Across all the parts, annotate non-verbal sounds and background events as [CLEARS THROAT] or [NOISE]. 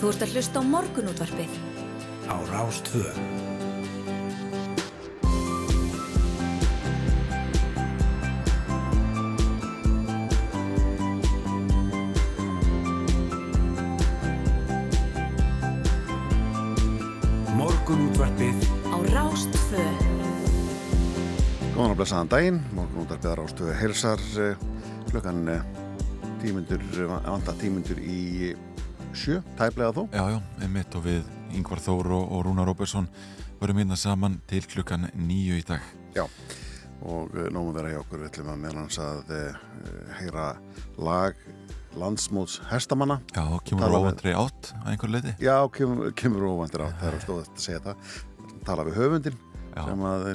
Þú ert að hlusta á morgunútvarpið. Á Rástvö. Morgunútvarpið Á Rástvö. Góðan og blessaðan daginn, morgun út að beða rástöðu heilsar eh, klukkan eh, tímundur, vanda tímundur í sjö, tæplega þó. Já, já, einmitt og við Yngvar Þór og, og Rúnar Róbersson varum hérna saman til klukkan nýju í dag. Já, og uh, nógum vera hjá okkur, við ætlum að meðlans að uh, heyra lag landsmóts hestamanna. Já, kemur óvandri átt að einhver leiti. Já, kemur, kemur óvandir á, það er að stóða að segja það. Tala við höfundin. Sem, að,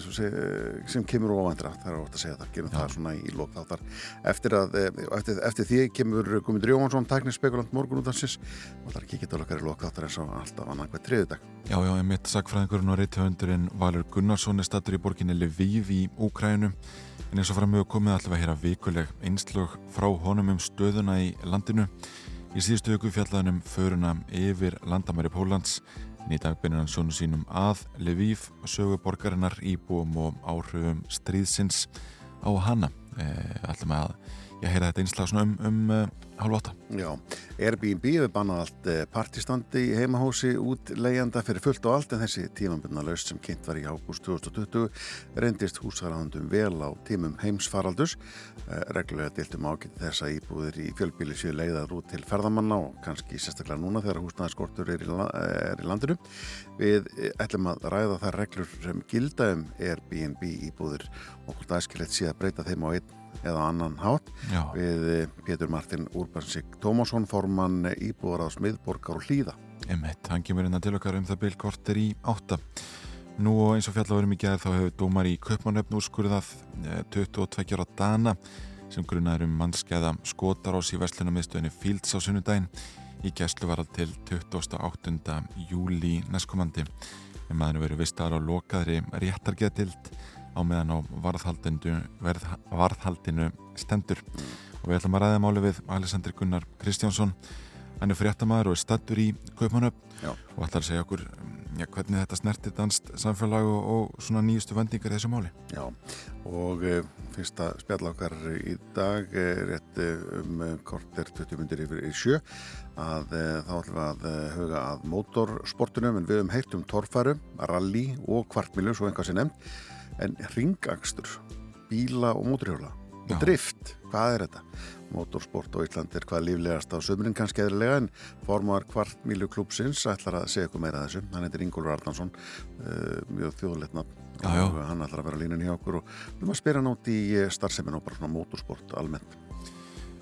sem kemur óvandir á, það er ótt að segja það. Gerum Já. það svona í lók þáttar. Eftir, eh, eftir, eftir því kemur Guðmundur Jóhansson, tæknispekulant morgun út af sins. Og það er kikið til okkar í lók þáttar eins og alltaf annan hver triðu dag. Já, já, einmitt sagfræðingurinn og reythöfundurinn Valur Gunnarsson er stattur í borginni Lviv í Úkrænu. En eins og framögu komið við að heyra vikuleg einslög frá honum um stöðuna í landinu. Í síðustu viku fjallaðan um föruna yfir landamæri Pólans. Í dag beinir hann sjónu sínum að Lviv, sögu borgarinnar, íbúum og áhrifum stríðsins á hana. E, ætlum að ég heyra þetta einslag um, um uh, hálf átta. Já, Airbnb hefur bannað allt eh, partistandi í heimahósi út leigjanda fyrir fullt og allt en þessi tímambundna laust sem kynnt var í ágúst 2020 reyndist húsarandum vel á tímum heimsfaraldus. Eh, Reglulega diltum ágæti þess að íbúðir í fjölbíli séu leiðar út til ferðamanna og kannski sérstaklega núna þegar húsnæðaskortur er, í la- er í landinu. Við eh, ætlum að ræða þær reglur sem gilda um Airbnb íbúðir og hvort aðskilett sé að breyta þeim á einn eða annan hátt Já, við eh, Pétur Martin Úrbansik Tómasson formann íbúðar á smiðborgar og hlýða. Emmett, hann kemur inn að til okkar um það byrj korter í átta. Nú og eins og fjallafurum í gerð þá hefur dómar í Kaupmannöfn úrskurðað eh, 22 ára dana sem grunnaður um mannskeiða skotarás í Vestlunarmiðstöðinni Fields á sunnudaginn í gæsluvarald til 28. júli næstkomandi. En maður verið vistar á lokaðri réttargeðdild á meðan á varðhaldinu, verð, varðhaldinu stendur. Og við ætlum að ræða máli við Alexander Gunnar Kristjánsson Hann er fréttamaður og er stattur í Kaupmannöfn Já. og ætlar að segja okkur ja, hvernig þetta snertir danst samfélag og, og svona nýjustu vendingar þessu máli. Já, og e, fyrsta spjall okkar í dag er rétt um korter 20 myndir yfir í sjö að e, þá ætlum við að huga að mótorsportunum en við höfum heyrt um torfæru, rally og kvartmilu svo einhvað sem nefnd en ringangstur, bíla og mótorhjóla Já. og drift, hvað er þetta? Motorsport á Íslandi er hvað líflegast á sömurinn kannski eðrilega en formar kvartmílu klúpsins ætlar að segja eitthvað meira þessu. Hann heitir Ingólfur Arnansson, uh, mjög þjóðleitna og hann ætlar að vera á línunni hjá okkur og við að spyrja út í starfsemin og bara svona motorsport almennt.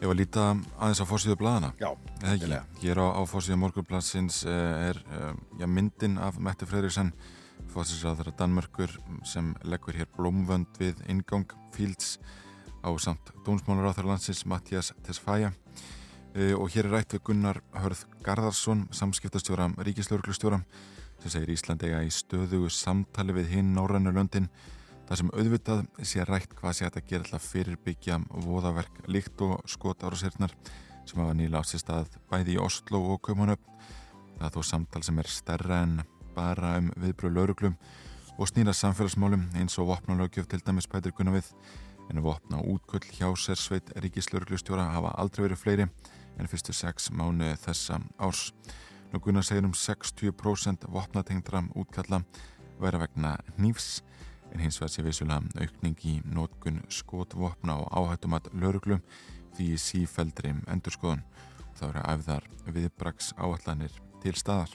Ég var að líta aðeins á fórsíðu bladana. Já, Eða ekki, hér á, á fórsíðu morgunplassins er uh, já, myndin af Mette Freyriksson, fórsíðsraður Danmörkur sem leggur hér blómvönd við ingang Fields á samt dónsmálur á þar landsins Mattias Tesfaye uh, og hér er rætt við Gunnar Hörð Garðarsson, samskiptastjóra ríkislauglustjóra sem segir Ísland eiga í stöðugu samtali við hinn Norrænu löndin þar sem auðvitað sé rætt hvað sé að gera að fyrirbyggja voðaverk líkt og skot árásirnar sem hafa nýla á sér stað bæði í Oslo og Kaupanöfn. Það er þó samtal sem er stærra en bara um viðbröð lauruglum og snýra samfélagsmálum eins og vopnalögjöf til dæmis bætir kunna við en vopna útköll hjá sérsveit ríkislauruglustjóra hafa aldrei verið fleiri en fyrstu sex mánu þessa árs. Nú Gunnar segir um 60% vopnatengdra útkalla vera vegna hnífs en hins vegar sé vissulega aukning í nótkun skotvopna og áhættumat lauruglu því í sífeldri endurskoðun. Það eru æfðar viðbraks áallanir til staðar.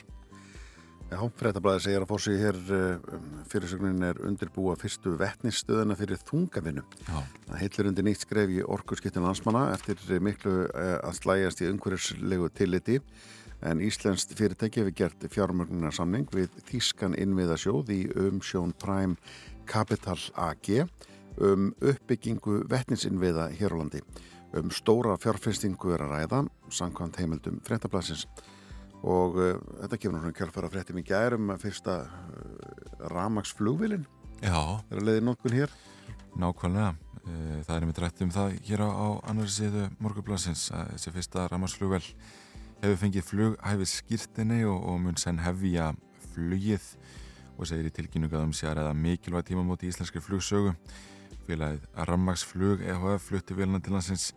Já, fréttablaði segir að fórsið hér um, fyrirsögnin er undirbúa fyrstu vettnisstöðuna fyrir þungavinnu. Já, Það heilir undir nýtt skref í orkurskiptin landsmanna eftir miklu eh, að slægjast í umhverjuslegu tilliti en Íslenskt fyrirtæki hefur gert fjármögnunarsamning við Þískan innviðasjóð í umsjón Prime Capital AG um uppbyggingu vetninsinnviða hér á landi. Um stóra fjárfestingu er að ræða, samkvæmt heimildum fréttablasins og uh, þetta kemur náttúrulega kjálfara fréttum í gærum að fyrsta uh, ramagsflugvilin já er að leiði notkun hér. nákvæmlega. Eh, Það er einmitt rætt um það hér á, á annars síðu morgublasins að þessi fyrsta ramarsflugvel hefur fengið flughæfis skýrtinni og, og mun senn hefja flugið og segir í tilkynningu að um sér eða mikilvæg tímamóti í íslenski flugsögu. Félagið Rammagsflug EHF flutti vilna til landsins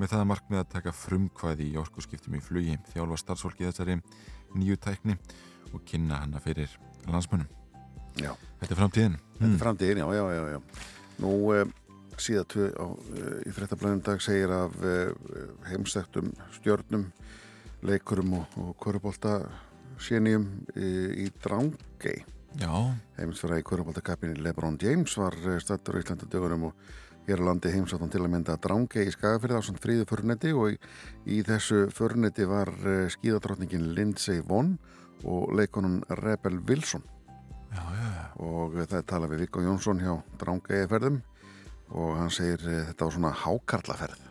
með það markmið að taka frumkvæði í orkuskiptum í flugi, þjálfa starfsfólki þessari nýju tækni og kynna hanna fyrir landsmönnum. Já. Þetta er framtíðin. Þetta er Mm. framtíðin, já, já, já, já. Nú, uh, síðan uh, í fréttablaðum dag segir af uh, heimstektum stjörnum, leikurum og, og korubólta sénjum í, í Drangei. Já, Heimsfæra í korubóltakapinni Lebron James var stættur í Íslandadögunum og hér á landi heimsáttan til að mynda Drangei í Skagafyrði á samt fríðu förnetti og í, í þessu förnetti var uh, skíðadrottningin Lindsey Vonn og leikonum Rebel Wilson já, já, já. og það talað við Viggo Jónsson hjá Drangeiferðum og hann segir eh, þetta var svona hákarlaferð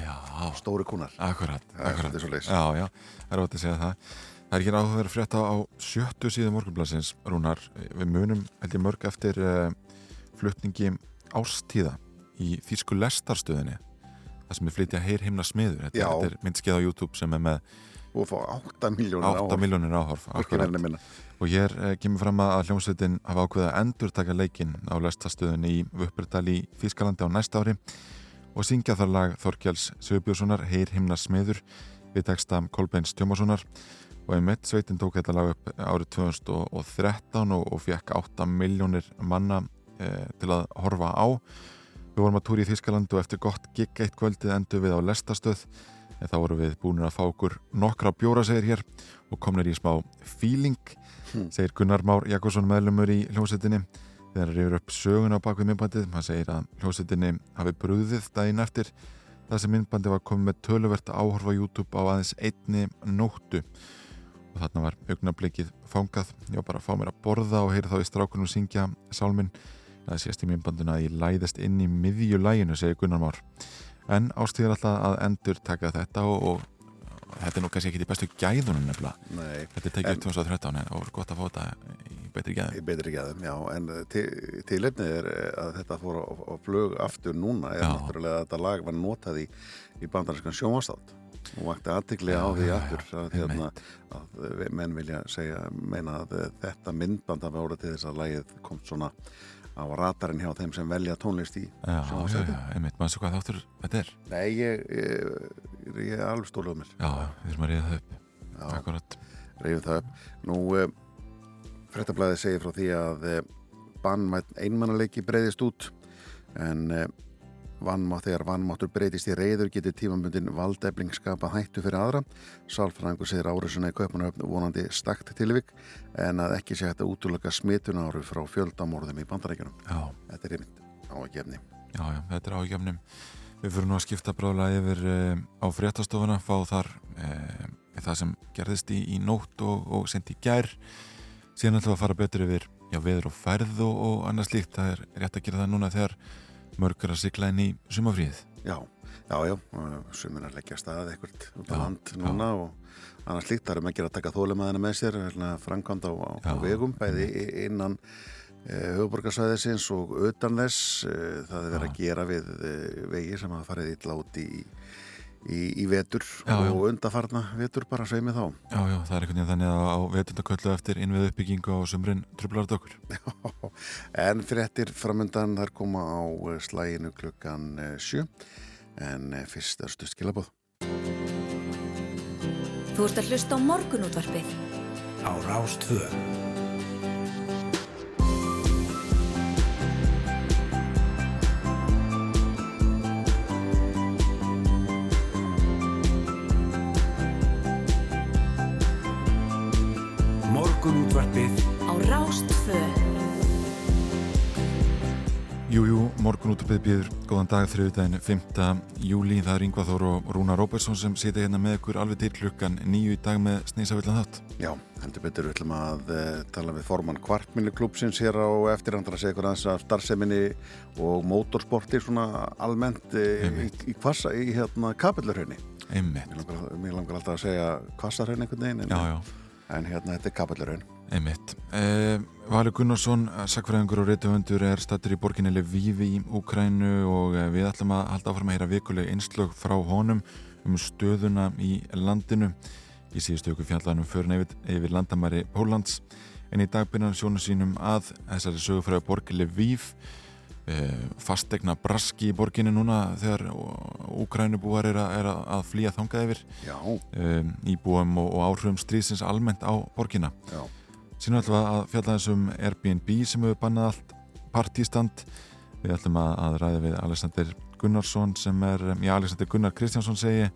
Já, stóri kúnar akkurat, akkurat. það er ótt að segja það. Það er ekki áhugaverð frétta á sjöttu síðu morgunblansins, Rúnar. Við munum, held ég, mörg eftir uh, flutningi ástíða í Þýsku lestarstöðinni. Það sem er flytja heyr himna smiður. Þetta, þetta er myndskeið á YouTube sem er með og fá 8 miljónir 8 miljónir áhorf. Og hér uh, kemur fram að hljómsveitin hafa ákveðið að endur taka leikinn á lestarstöðinni í Vöpperdal í Þýskalandi á næsta ári og syngja þar lag Þorkjáls Sigurbjörnssonar Heyr himna smiður við texta Kolbeins Tjómassonar og einmitt sveitin tók þetta lag upp árið 2013 og, og fekk 8 miljónir manna eh, til að horfa á. Við vorum að túri í Þískaland og eftir gott gig eitt kvöldið endur við á lestastöð en þá vorum við búinir að fá okkur nokkra bjóra segir hér og komnir í smá feeling segir Gunnar Már Jakobsson meðlumur í hljómsveitinni. Þegar reyður upp sögun á bakvið myndbandið hann segir að hljómsveitinni hafi brúðið daginn eftir þar sem myndbandið var komið með töluvert áhorf á YouTube á aðeins einni nóttu. Og þarna var augnablikið fangað. Ég var bara að fá mér að borða og heyra þá í strákunum syngja sálminn það sést í myndbandinu að ég læðist inn í miðju læginu, segir Gunnar Már. En ástíður alltaf að endur taka þetta og, og þetta er nú kannski ekki í bestu gæðunum nefnilega. Nei, þetta er tekið upp 2013 en það voru gott að fá þetta í betri gæðum. Ég betri að þeim, já, en tilefnið er eh, að þetta fór á flög aftur núna, er Já. náttúrulega að þetta lag var notað í, í bandarískan sjónvastátt og vakti aðtikli á því aftur að, hérna, að eh, menn vilja segja, meina að eh, þetta myndband hafi orðið til þess að lagið kom svona á ratarinn hjá þeim sem velja tónlist í Já, já, já, einmitt, maður svo hvað þáttur þetta er? Nei, ég, ég, ég er alveg stóluð mér Já, við erum að reyða það upp. Já. Akkurat. Reyfum það upp. Nú, uh, frettablaðið segir frá því að uh, bannmætt einmannaleiki breyðist út en uh, vannmátt þegar vannmáttur breytist í reyður getur tímamundin valdefling skapað hættu fyrir aðra. Sálfræðingur segir áriðsuna í Kaupanöfn vonandi stakt tilvik en að ekki sé hægt að útlulega smitun áru frá fjöldamorðum í bandarækjunum. Já, Þetta er einmitt á að gefni. já, já, þetta er ágefnum Við fyrir nú að skipta bráðlega yfir e, á fréttastofuna, fá þar e, það sem gerðist í, í nótt og, og sendi í gær síðan ætlum við að fara betur yfir já, veður og færð og, og annað slíkt það er rétt að gera það núna þegar mörg er að sigla inn í sumafríð Já, já, já, sumin að leggja stað eitthvað út á Já, land núna og annars líkt þar er maður að taka þólumæðina með sér framkvæmd á, á, á Já. vegum bæði innan e, höfuborgarsvæðisins og utan þess. E, það er verið að gera við e, vegi sem hafa farið illa út í, í, í vetur Já, já. og undafarna vetur bara sveimi þá. Já, já, það er einhvern veginn þannig að á vetundaköllu eftir innvið uppbyggingu á sumrin trublar þetta okkur. [LAUGHS] En fréttir framöndan þar koma á eh, slæginu klukkan eh, sjö. En eh, fyrst er stutt skilabóð Þú ert að hlusta á morgunútvarpið. á Rástvö Morgunútvarpið Á Rástfö. Jú, jú, morgun út að byggðbýður, góðan dag þriðudaginn 5. júli, það er Yngvar Þór og Rúna Róbersson sem sitja hérna með ykkur alveg til klukkan nýju í dag með Sneísavillan þátt. Já, heldur betur við ætlum að uh, tala við formann kvartminni klúpsins hér á eftir hann að segja ykkur aðeins af starfseminni og mótorsporti svona almennt uh, í, í kvassa, í hérna kapillurhraunni. Einmitt, Mér langar, mér langar alltaf að segja kvassarhraun einhvern veginn en, já, já, en hérna þetta er kapillurhraun. Einmitt. Eh, Valur Gunnarsson, sakfræðingur og reytuhundur er stattur í borginni Lviv í Úkrænu og eh, við ætlum að halda áfram að heyra vikuleg einslög frá honum um stöðuna í landinu. Í síðustu ykkur fjallanum fyrir nefið yfir landamæri Pólans en í dag byrjar sjónu sínum að þessari sögufræðu borg Lviv eh, fastegna braski í borginni núna þegar Úkrænubúar er, er að flýja þangað yfir um, íbúum og, og áhrifum strísins almennt á borginna. Já. Sýnum ætlum að fjalla þessum Airbnb sem hefur bannað allt partístand. Við ætlum að, að ræða við Alexander Gunnarsson sem er, já Alexander Gunnar Kristjánsson segi,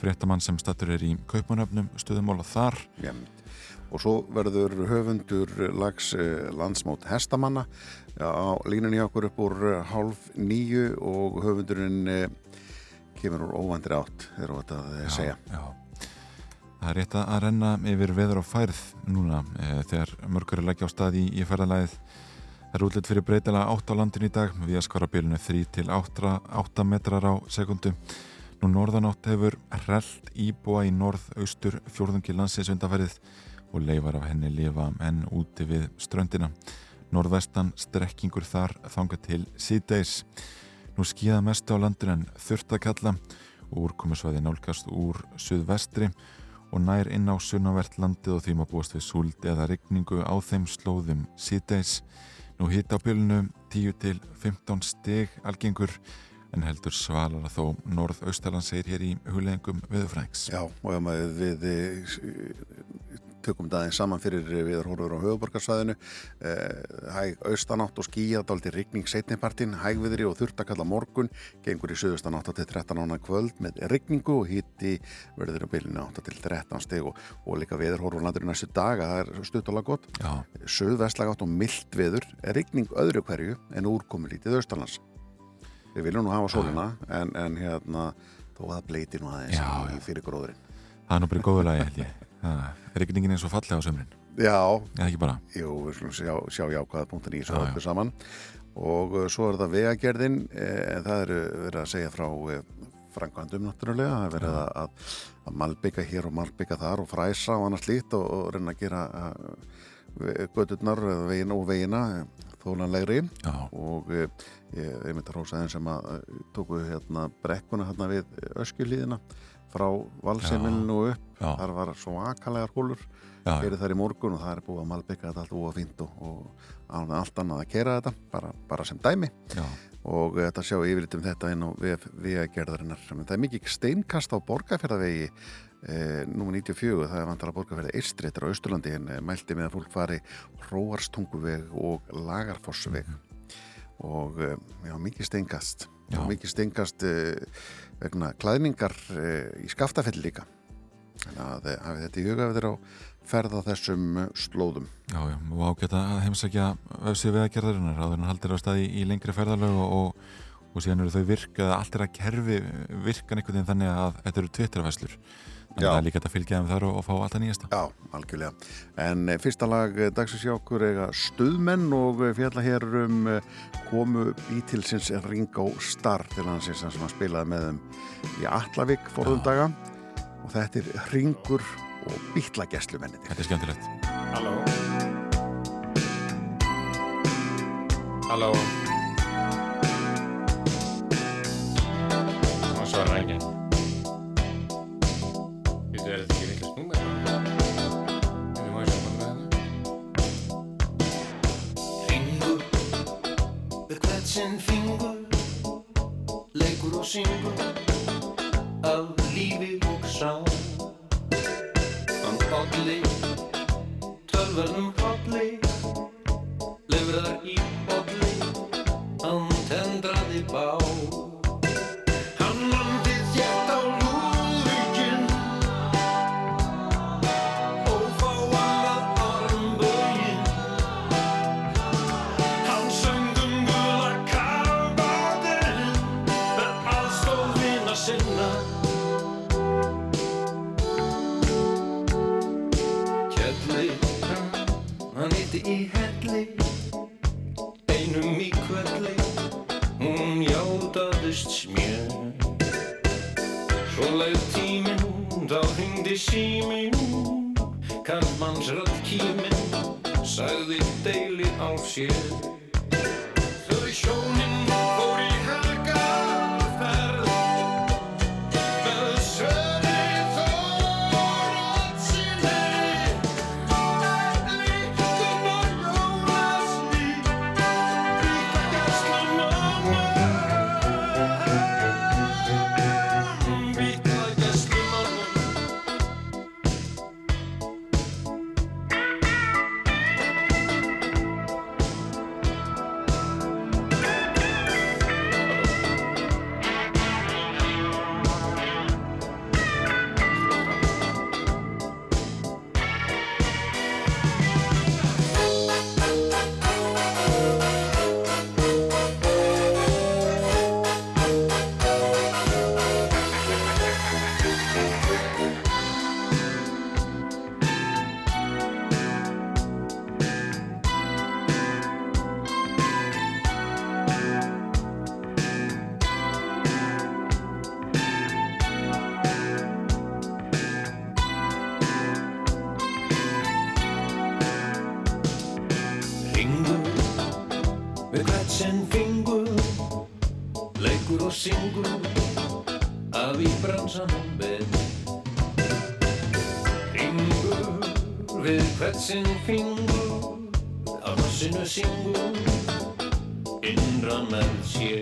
fréttamann sem statur er í Kaupanöfnum, stuðumóla þar. Já, og svo verður höfundur lags eh, landsmót hestamanna á línunni okkur upp úr hálf nýju og höfundurinn eh, kemur úr óvandri átt, er þetta að já, segja. Já, það er rétt að renna yfir veður og færð núna e, þegar mörgur er leggja á stað í, í ferðalæðið Það er útlitt fyrir breytilega 8 á landin í dag við að skara bylunu 3 til 8, 8 metrar á sekundu. Nú norðanátt hefur hrellt íbúa í norð-austur fjórðungi landsins undanferðið og leifar af henni lifa enn úti við ströndina. Norðvestan strekkingur þar þanga til síðdeis. Nú skíða mest á landin en þurftakalla og úrkomisvæði nálgast úr suðvestri og nær inn á sunnavert landið og því maður búast við súld eða regningu á þeim slóðum síðdeis. Nú hitt á bylunu 10 til 15 steg algengur en heldur svalara þó norð-austalan segir hér í hugleggingum viðfræks. Já, og ef maður við tökum það einn saman fyrir viður hórur á höfuborgarsvæðinu eh, hæg austanátt og skíjað daldi rigning setnipartin, hægviðri og þurftakalla morgun, gengur í sögustanátt til 13 ána kvöld með rigningu og hitti verður á bylinu 8 til 13 steg og, og líka viður hórur á landinu næstu daga, það er stuttalega gott söðvestlagátt og mildt viður rigning öðru hverju en úrkomi lítið austanlands. Við viljum nú hafa sóluna en, en hérna þó að bleiti nú aðeins já, í fyrir gróðurinn Það er nú bara góðulagi held ég Er ekki ningin eins og fallega á sömurinn? Já, eða ekki bara? Jú, við slúmum sjá, sjá jákvæða punktin í svo öllu saman. Og uh, svo er það vegagerðin eh, það eru verið að segja frá eh, frangvandum náttúrulega. Það er verið að, að, malbygga hér og malbygga þar og fræsa og annars lít og, og reyna að gera gödurnar vegina og vegina þólanlegri og eh, ég myndi að hósa þeim sem að tóku hérna brekkuna hérna við öskjulíðina frá valseimilinu og upp. Já. þar var svo akalegar hólur. Fyrir þar í morgun og það er búið að malbygga þetta allt úa fínt og, og allt annað að kera þetta, bara, bara sem dæmi. Já. og þetta sjá yfirlitum þetta inn á vegagerðarinnar. Það er mikið steinkast á borgarferðavegi eh, nú 94, það er vantar að borgarferða Eistreitur á Östurlandi en eh, mælti með að fólk fari Róarstunguveg og Lagarfossveg. Mm. og eh, já, mikið steinkast. Mikið steinkast eh, vegna klæðningar eh, í skaftafelli líka. Þannig að hafið þetta í huga við þeirra á ferða þessum eh, slóðum. Já, já, og ágæta að heimsækja öfsið veðagerðarinnar, að þeirra haldir á staði í lengri ferðalög og, og, og síðan eru þau virka, allt er að kerfi virkan einhvern veginn þannig að þetta eru tvittarvæslur en Já. það er líka að fylgja þeim þar og, og fá alltaf nýjasta. Já, algjörlega. En fyrsta lag dagsins hjá okkur eiga stuðmenn og fjalla hér um komu Beatlesins Ringo Starr til hansins sem hann spilaði með þeim í Allavík forðum daga. Og þetta er Ringur og Beatlageslumennin Þetta er skemmtilegt. Halló. Halló. Það enginn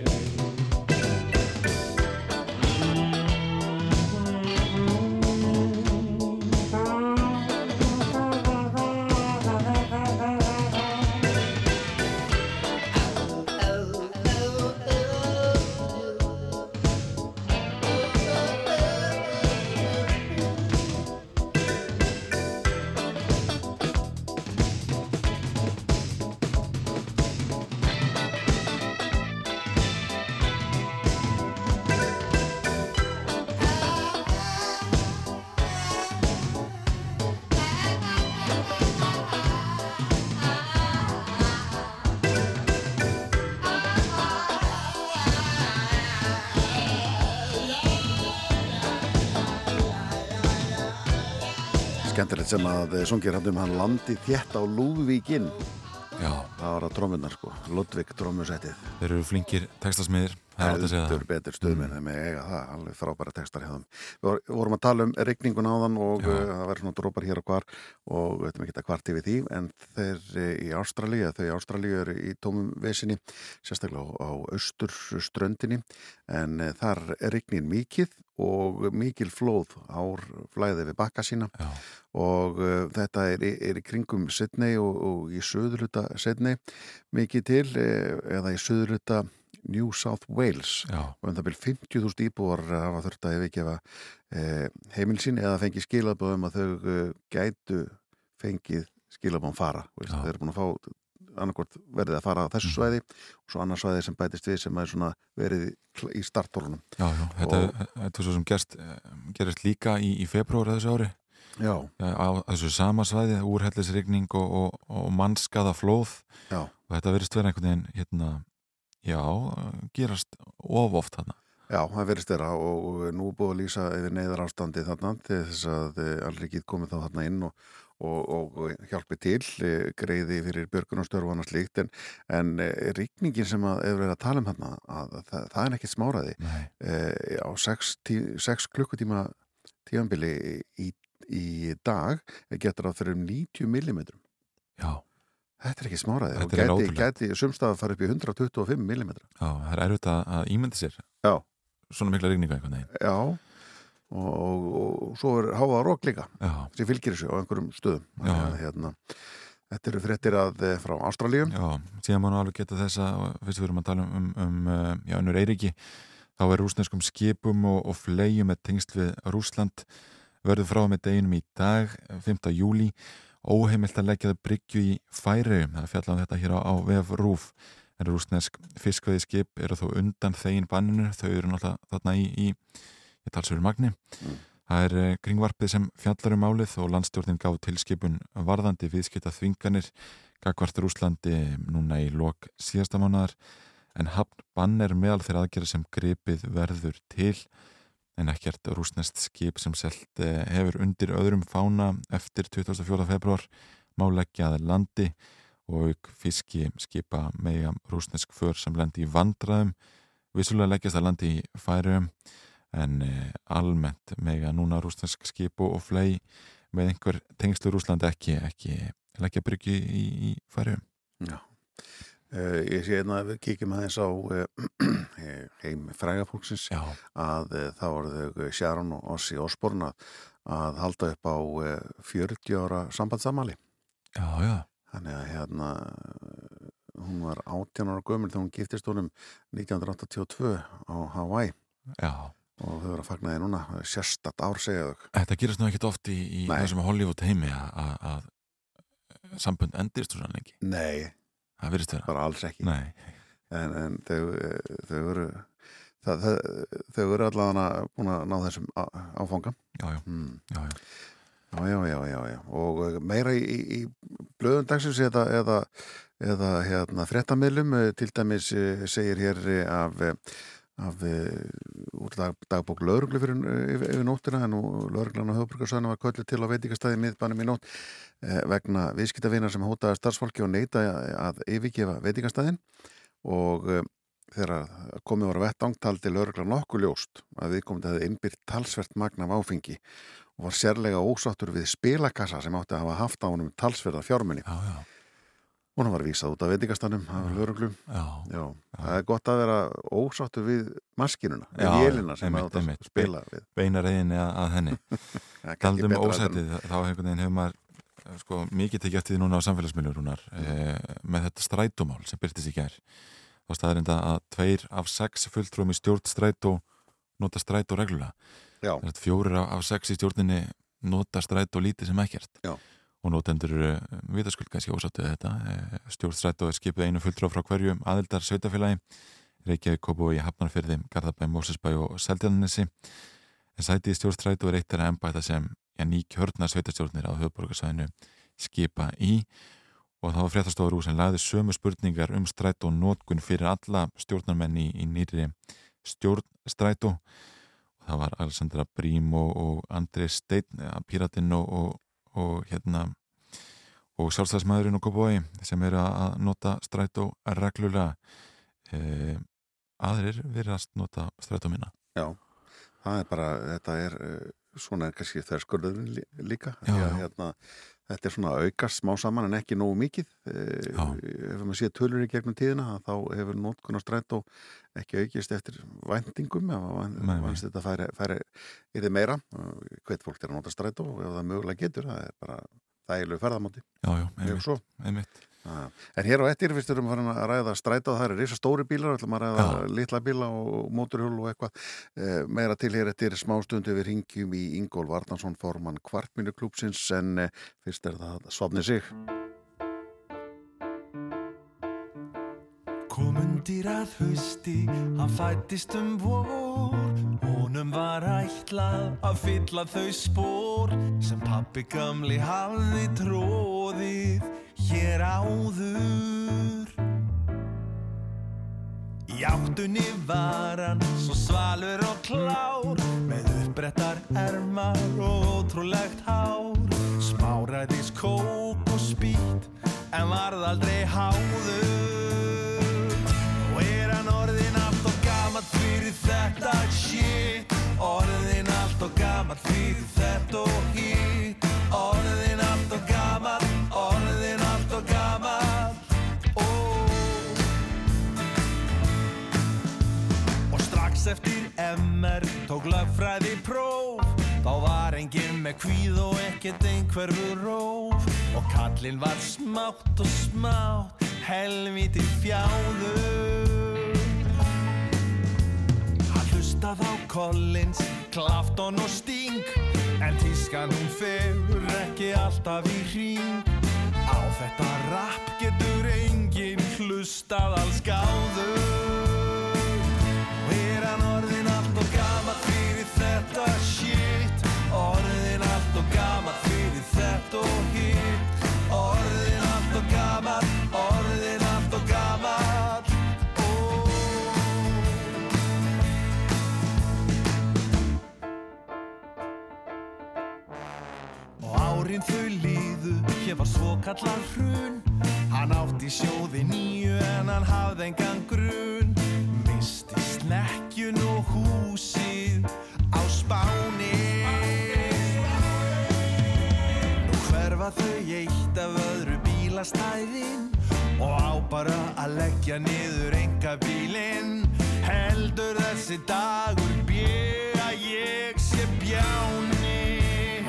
með Skemmtilegt sem að eh, sungir hann um hann landi þétt á Lúðvíkinn. Já, það var að trómmunar sko, Ludvig trómmusettið þeir eru flinkir textasmiðir, heldur betur stuðmenn mm. með eiga það, alveg frábæra textar hjá þeim við vor- við vorum að tala um regningun áðan og Já. uh, það verður svona drópar hér og hvar og við veitum ekki að hvarti við því en þeir uh, í Ástralíu, þau í Ástralíu eru í tómum vesinni sérstaklega á, á austur ströndinni en uh, þar er regnin mikið og mikil flóð ár flæði við bakka sína Já, og uh, þetta er, er í kringum Sydney og, og í söðurluta Sydney mikið til uh, eða í söðurluta New South Wales. Já, og um það byrjum 50.000 íbúar hafa þurft að yfirgefa eh, heimil sín eða fengið skilabóðum að þau eh, gætu fengið skilabóðum fara. Þau eru búin að fá annarkort verið að fara á þessu Mhm. svæði og svo annars svæði sem bætist við sem er svona verið í- startbólunum já, já. Þetta, er svo sem gerst, eh, gerist líka í, í februar þessu ári. Já, Já, á þessu sama svæði, úrhellisregning og, og, og mannskaða flóð. Já, og þetta verðist vera einhvern veginn hérna, já, gerast of oft þarna. já, það verist þeirra og, nú búið að lýsa yfir neyðar ástandi þarna til þess að allrikið komið þá þarna inn og, og, og, hjálpi til, eh, greiði fyrir björgunarstörf og annars líkt en, en eh, rigningin sem að hefur verið að tala um þarna að það, það er ekkit smáraði eh, á 6 klukkutíma tífambili í, í dag getur að fyrir um 90 millimetrum. Já, þetta er ekki smáraði og gæti, gæti sumstað að fara upp í 125 millimetra. Já, það er erfitt að, að ímyndi sér Já. svona mikla regninga einhvern veginn. já. Og, og, og svo er háa rók líka Já, sem fylgir þessu á einhverjum stöðum. Að, hérna, þetta eru fréttir að eh, frá Ástralíu. Já, síðan má nú alveg geta þess að fyrst við erum að tala um, um, um uh, já, önnur Eiriki, þá er rúsneskum skipum og, og flegjum með tengsl við Rúsland verður frá með deginum í dag, 5. júli óheimilt að leggja það bryggju í færiðum, það fjalla um þetta hér á, á vef rúf, en rúsnesk fiskveði skip eru þó undan þegin banninu, þau eru náttúrulega þarna í, í, talsverður magni. Mm. það er eh, kringvarpið sem fjallar um málið og landstjórnin gáð tilskipun varðandi viðskipta þvinganir gagvart Rúslandi núna í lok síðasta mánuðar en hafn bann er meðal þeirra aðgerða sem gripið verður til en ekkert rúsnest skip sem selt eh, hefur undir öðrum fána eftir 24. februar má leggja að landi og auk fiski skipa mega rúsnesk för sem lendi í vandraðum vissulega leggjast að landi í færium en eh, almennt mega núna rúsnesk skip og, flei með einhver tengslu Rúslandi ekki, ekki leggja bryggju í, í færium Já. Uh, ég sé einna að við kíkjum aðeins á uh, [CLEARS THROAT] heim frægafólksins Já, að uh, þá voru þau Sharon og Ossi Osborn að, að halda upp á uh, 40 ára sambandsamali já, já, þannig að hérna hún var 18 ára gömul þegar hún giftist honum 1982 á Hawaii. Já. Og þau voru að fagna því núna sérstatt ár segja þau. Þetta gerist nú ekkert oft í, í þessum Hollywood heimi að- sambund endist þú sann lengi. Nei, það virðist vera. Bara alls ekki. Nei, en, en þau, eh, þau eru það, það, þau eru allavega búin að ná þessum áfanga. Já, já, hmm. já, já. Já, já, já, já. Og eh, meira í, í, í blöðum dagsins eða, eða, eða hérna, fréttamiðlum, eh, til dæmis segir hér af, af úr dag, dagbók lauruglu fyrir yfir, nóttina, en nú lauruglan á höfbrukarsvæðinu var köllu til á veitingastæði miðbænum í nótt vegna viðskiptavinar sem hótaði starfsfólki og neita að yfirgefa veitingastæðin og eh, þegar komið voru vettang taldi lögregla nokkuð ljóst að viðkomandi hefði innbyrt talsvert magna af áfengi og var sérlega ósáttur við spilakassa sem átti að hafa haft á honum talsverða fjármunni. Já, já, Og hann var vísað út af veitingastannum af. Já, það er gott að vera ósáttur við maskinuna, við vélina sem átti að spila við. Beina reyðinni að, henni. [LAUGHS] Taldum ósætið, þá hefur maður eh, sko, mikið tekið eftir því núna á samfélagsmiðlurunar e, með þetta strætómál sem byrtist í gær. Þá staðarinda að tveir af sex fulltrúum í stjórn strætó nota strætó reglulega. Fjórir af, af sex í stjórninni nota strætó lítið sem ekkert. Já. Og notendur uh, vitaskuld kannski ósáttuð þetta. E, stjórn strætó er skipið einu fulltrú frá hverju aðildar sveitafélagi. Reykjavík, Kópavogi, Hafnarfyrði, Garðabæ, Mósesbæ og Seldjarnissi. En sætið í stjórn strætó er eitt þeirra embæta sem já, ný kjörna sveitastjórnir á höfuborgarsvæðinu skipa í og það var fréttastofur úr sem lagði sömu spurningar um strætó og nótkun fyrir alla stjórnarmenn í, í nýri stjórn strætó. Og það var Alessandra Brím og, og Andri Steinn, ja, Píratinn og, og, og hérna og sjálfstæðismæðurinn og Kópavogi sem eru að nota strætó reglulega. E, aðrir virðast nota strætó minna. Já, það er bara, þetta er, svona er kannski þverskurðurinn líka. Já, já. Hérna, þetta er svona aukast smá saman en ekki nógu mikið. Já. Uh, ef maður sé tölur í gegnum tíðina þá hefur nótkunn á strætó ekki aukist eftir Nei, nei. vannst þetta færi, færi yfir meira. Hveit fólk er að nota strætó og ef það mögulega getur, það er bara þægilegu ferðamáti. Já, já, Mjög einmitt, einmitt. En hér á ettir fyrst erum við farin að ræða stræta og það eru risa stóri bílar, ætlum að ræða Já. litla bíla og móturhjól og eitthvað eh, meira til hér eftir smástundu við ringjum í Ingól Varnarsson formann kvartminuklúpsins en eh, fyrst er það svafni sig. Komundir að hausti, hann fættist um vor Honum var ætlað að fylla þau spór Sem pappi gamli hafði tróðið hér áður. Í áttunni var hann svo svalur og klár Með uppbrettar ermar og ótrúlegt hár. Smáræðis kók og spýt en varð aldrei háður. Og er hann orðin allt og gamall fyrir þetta shit? Orðin allt og gamall fyrir þetta og hitt? Orðin strax eftir MR tók lögfræði próf. Þá var enginn með kvíð og ekkert einhverfu róf. Og kallinn var smátt og smátt helviti fjáður Hann hlustað á Collins, Clapton og Sting. En tískan hún fegur ekki alltaf í hring. Á þetta rap getur enginn hlustað alls gáður Hann orðin allt og gamall fyrir þetta shit. Orðin allt og gamall fyrir þetta og hitt Orðin allt og gamall, orðin allt og gamall. Oh. Og árin þau líðu, hér var svo kallan hrun. Hann átti sjóði nýju en hann hafði engan grun snekkjun og húsið á spáni. Nú hverfa þau eitt af öðru bílastæðin Og á bara að leggja niður enga bílinn Heldur þessi dagur bjö að ég sé bjáni.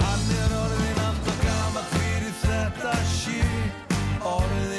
Hann er orðin allt og gamall fyrir þetta shit. Orðin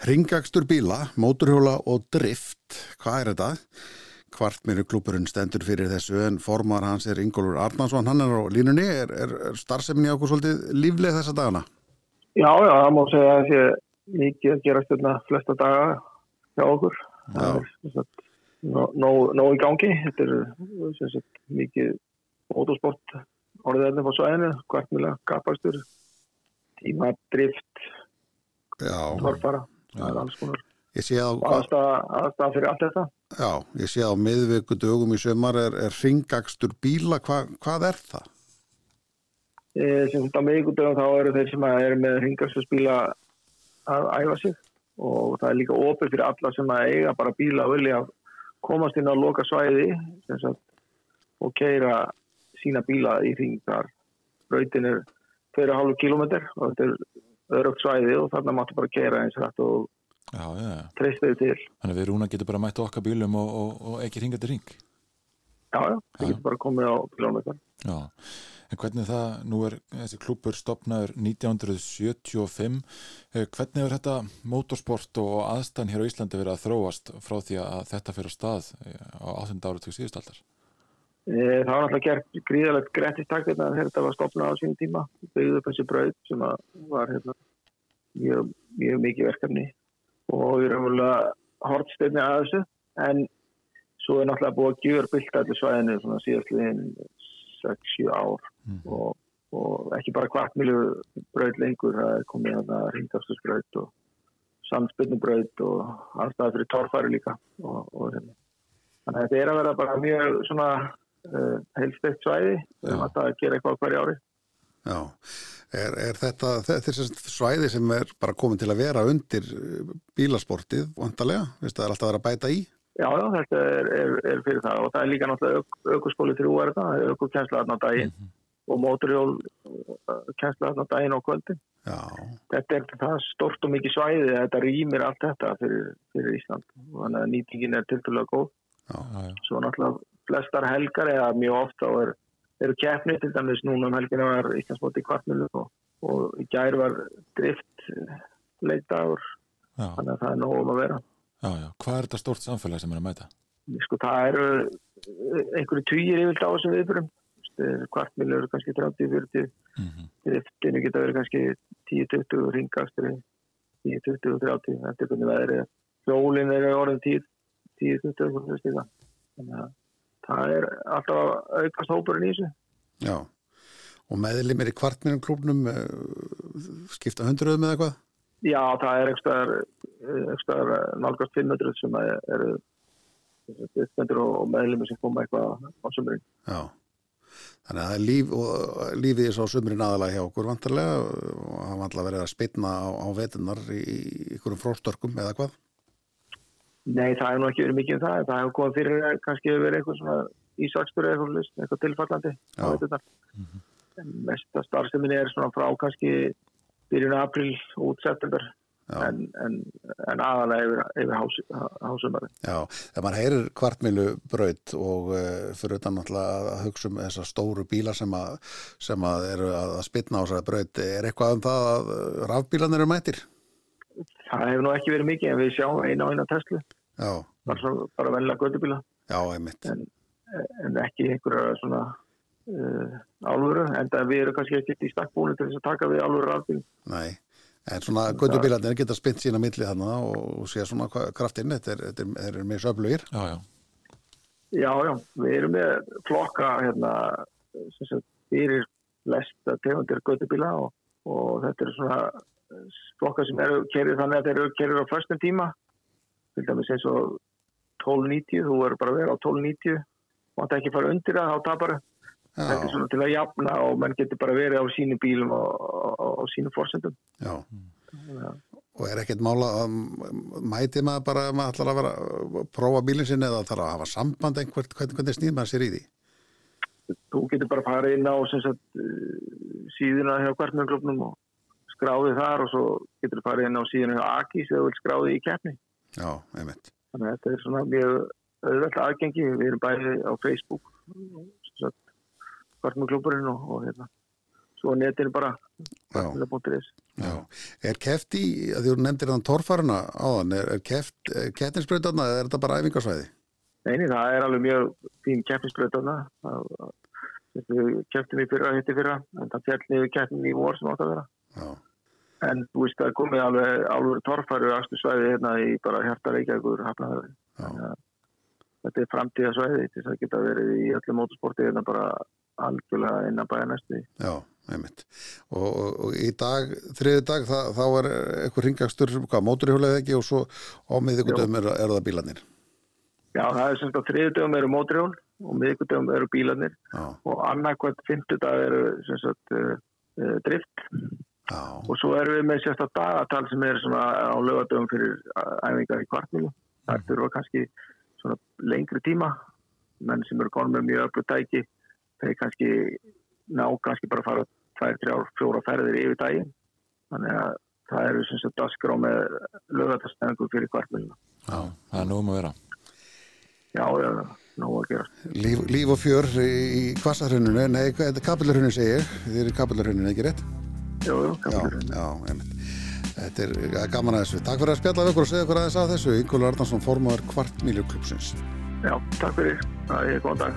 Ringakstur bíla, móturhjóla og drift, hvað er þetta? Kvartminu klúpurinn stendur fyrir þessu en formar hans er Ingólfur Arnarsson, hann er á línunni, er, er, er starfseminni okkur svolítið lífleg þessa dagana? Já, já, það má segja að sé mikið að gera stjórna flesta daga hjá okkur. Það er nóg nóg í gangi. Þetta er sagt, mikið motorsport orðið ennum á svæðinu, kvartmjöla, kapakstur, tímadrift, Já, torfara, það er alls konar aðstæða fyrir allt þetta. já, ég sé á miðviku dögum í sömar er, er ringakstur bíla, Hva, hvað er það? E, sem þetta meðgundum þá eru þeir sem að eru með ringarsspíla að æfa sig og það er líka opið fyrir alla sem að eiga bara bíla og vilja komast inn á loka svæði sagt, og keira sína bíla í ringar. Brautin er 2,5 km og þetta er örugt svæði og þarna máttu bara keira eins rætt og Já, já, treysta þau til. Þannig að við rúna getum bara mætt á okkar bílum og, og, og ekki ringa til ring. Já, já, það getur bara komið á bílunum ykkar. Já, en hvernig það, nú er þessi klúpur stopnaður 1975, eh, hvernig er þetta motorsport og aðstæðan hér á Íslandi verið að þróast frá því að þetta fyrir að stað eh, á 8. ára til síðustaldar? E, Það var náttúrulega gert gríðalegt grettistak hérna þegar þetta var stopnað á sínum tíma. Byggðu upp þessi braut sem að var hérna, mjög, mjög mikið verkefni og við erum alveg hortsteinni að þessu. En svo er náttúrulega búið að gjör bylta allir svæðinu svona síðastliðin 6-7 ár. Og, og ekki bara kvartmilu braut lengur það er komið hérna ringafstusbraut og samspilnubraut og aðstæða fyrir torfæri líka og, og hérna. þannig að þetta er að vera bara mjög svona uh, heilstegt svæði. Við erum alltaf að gera eitthvað á hverju ári. Já, er, er þetta, er sagt svæði sem er bara komin til að vera undir eh, bílasportið vantarlega, það er alltaf að vera að bæta í? Já, já, þetta er, er, er fyrir það. Og það er líka náttúrulega ök, ökuskóli þrjú er þetta, það er ökukensla þarna á daginn og móturjól kensla þarna á daginn og kvöldin. Já, Þetta er það stort og mikið svæði að þetta rýmir allt þetta fyrir, fyrir Ísland. Og þannig að nýtingin er tildulega góð. Já, já. Svo náttúrulega flestar helgar eða mjög ofta og er, eru keppni til dæmis núna um helgina var Íslandsmóti í kvartmilu og, og í gær var drift leitaður, þannig að það er nóg um að vera. já, já. Hvað er þetta stort samfélag sem er að mæta? sko það eru einhverju týjir yfirlt á þessum viðbörum kvartmil eru kannski 30-40 Mm driftinu geta verið kannski 10-20 ringast 10-20-30 eftir hvernig veðrið er. Hjólinn eru orðin 10-20 stíða þannig að það er alltaf að aukast hópurinn í þessu já. Og meðlimir í kvartminum klúbnum skipta hundruðum eða hvað? já það er ekstra nálgast 500 sem er- eru uppstendur og meðlumir sem koma eitthvað á sömurinn Já. Þannig að líf lífið er svo sumrin aðalega hjá okkur vantarlega og það alltaf verið að spilna á, á vetunar í, í ykkurum fróstörkum eða hvað? Nei, það hefur nú ekki verið mikið um það. Það hefur komið fyrir að kannski hefur verið eitthvað svona ísakstur eða eitthvað, eitthvað tilfallandi. Veturnar. En mesta starfseminni er svona frá kannski byrjun april út september en, en, en aðalega yfir, yfir hás, hásumari. Já, þegar maður heyrir kvartmilu braut og uh, fyrir utan náttúrulega að hugsa um þessar stóru bíla sem að, sem að eru að spilna á þessari braut, er eitthvað um það að rafbílarnir eru mættir? Það hefur nú ekki verið mikið en við sjáum eina og eina Tesla, Já, bara, bara vennilega gödubíla já, einmitt. en, en ekki einhverja svona uh, álfuru, en það við erum kannski ekki í stakkbúinu til þess að taka við álfuru rafbíl. Nei, en svona göttubílarnir geta spint sína milli þarna og, sé svona kraftinn, þetta er, þetta er, þetta er mjög söflugir. Já, já. Já, já, við erum með flokka hérna, sem sagt, fyrir flesta tegundir göttubíla og, og þetta eru svona flokka sem eru kerið þannig að þeir eru kerið á föstum tíma. Til dæmis eins og 1290, þú verður bara að vera á 1290 og það ekki fara undir það, þá tapar þetta er svona til að jafna og menn getur bara verið á sínu bílum og, og, og sínu forsendum. Já. Og er ekkert mála að mæti maður bara að maður ætlar að vera að prófa bílinn sinni eða þarf að hafa samband einhvert, hvernig, hvernig snýð maður sér í því? þú getur bara farið inn á sagt, uh, síðuna hjá kvartmjöglöfnum og skráðið þar og svo getur farið inn á hjá Aki sem þú vil skráðið í keppni. Já, einmitt. Þannig að þetta er svona mjög auðvelt aðgengi. Við erum bæði á Facebook, sem sagt, kvartmjöglöfurinn og, og hérna. Svo á netinu bara, er keft í, að þú nefndir þann torfaruna áðan, er, er keft kettinsbreytarna eða er þetta bara æfingarsvæði? Neini, það er alveg mjög fín keppnisbreytarna við keftum í fyrra, hitti fyrra en það fjall niður keppnin í vor sem átt að vera Já. En þú veist er komið alveg alveg torfaru aftur svæði hérna í bara hjarta reykjagur hafnaðurinn þetta er framtíða svæði þess að geta verið í öllu mótorsporti hérna bara algjörlega innan bæja næstu Já, einmitt. Og, og, og í dag, þriði dag það, þá er eitthvað ringakstur hvað, móturhjólaðið ekki og svo á miðugundum er, er það bílanir Já, það er semst að þriði dagum eru móturhjól og miðugundum eru bílanir Já. og annarkvæmt fymtu dag eru semst að uh, drift Já. og svo erum við með sérst að dagatal sem er svona á lögadöfum fyrir æfingar í kvartmílu það þurfa kannski svona lengri tíma. Menn sem eru konum með mjög öllu tæki þeir kannski ná kannski bara fara tvær, þrjár, fjóra ferðir yfir daginn. Þannig að það eru sem sagt askrá með lögatastengur fyrir kvartmilina Já, það er nóg um að vera. Já, já, nóg að gera. Líf, líf og fjör í kvassarhrauninu nei, er kapillarhrauninu segir þið eru kapillarhrauninu, ekki rétt? Já, já, einmitt Þetta er gaman að þessu. Takk fyrir að spjalla við okkur og segja okkur aðeins að þessu. Ingólu Arnarsson, formáður kvartmíljuklúpsins. Já, takk fyrir. Það er góðan dag.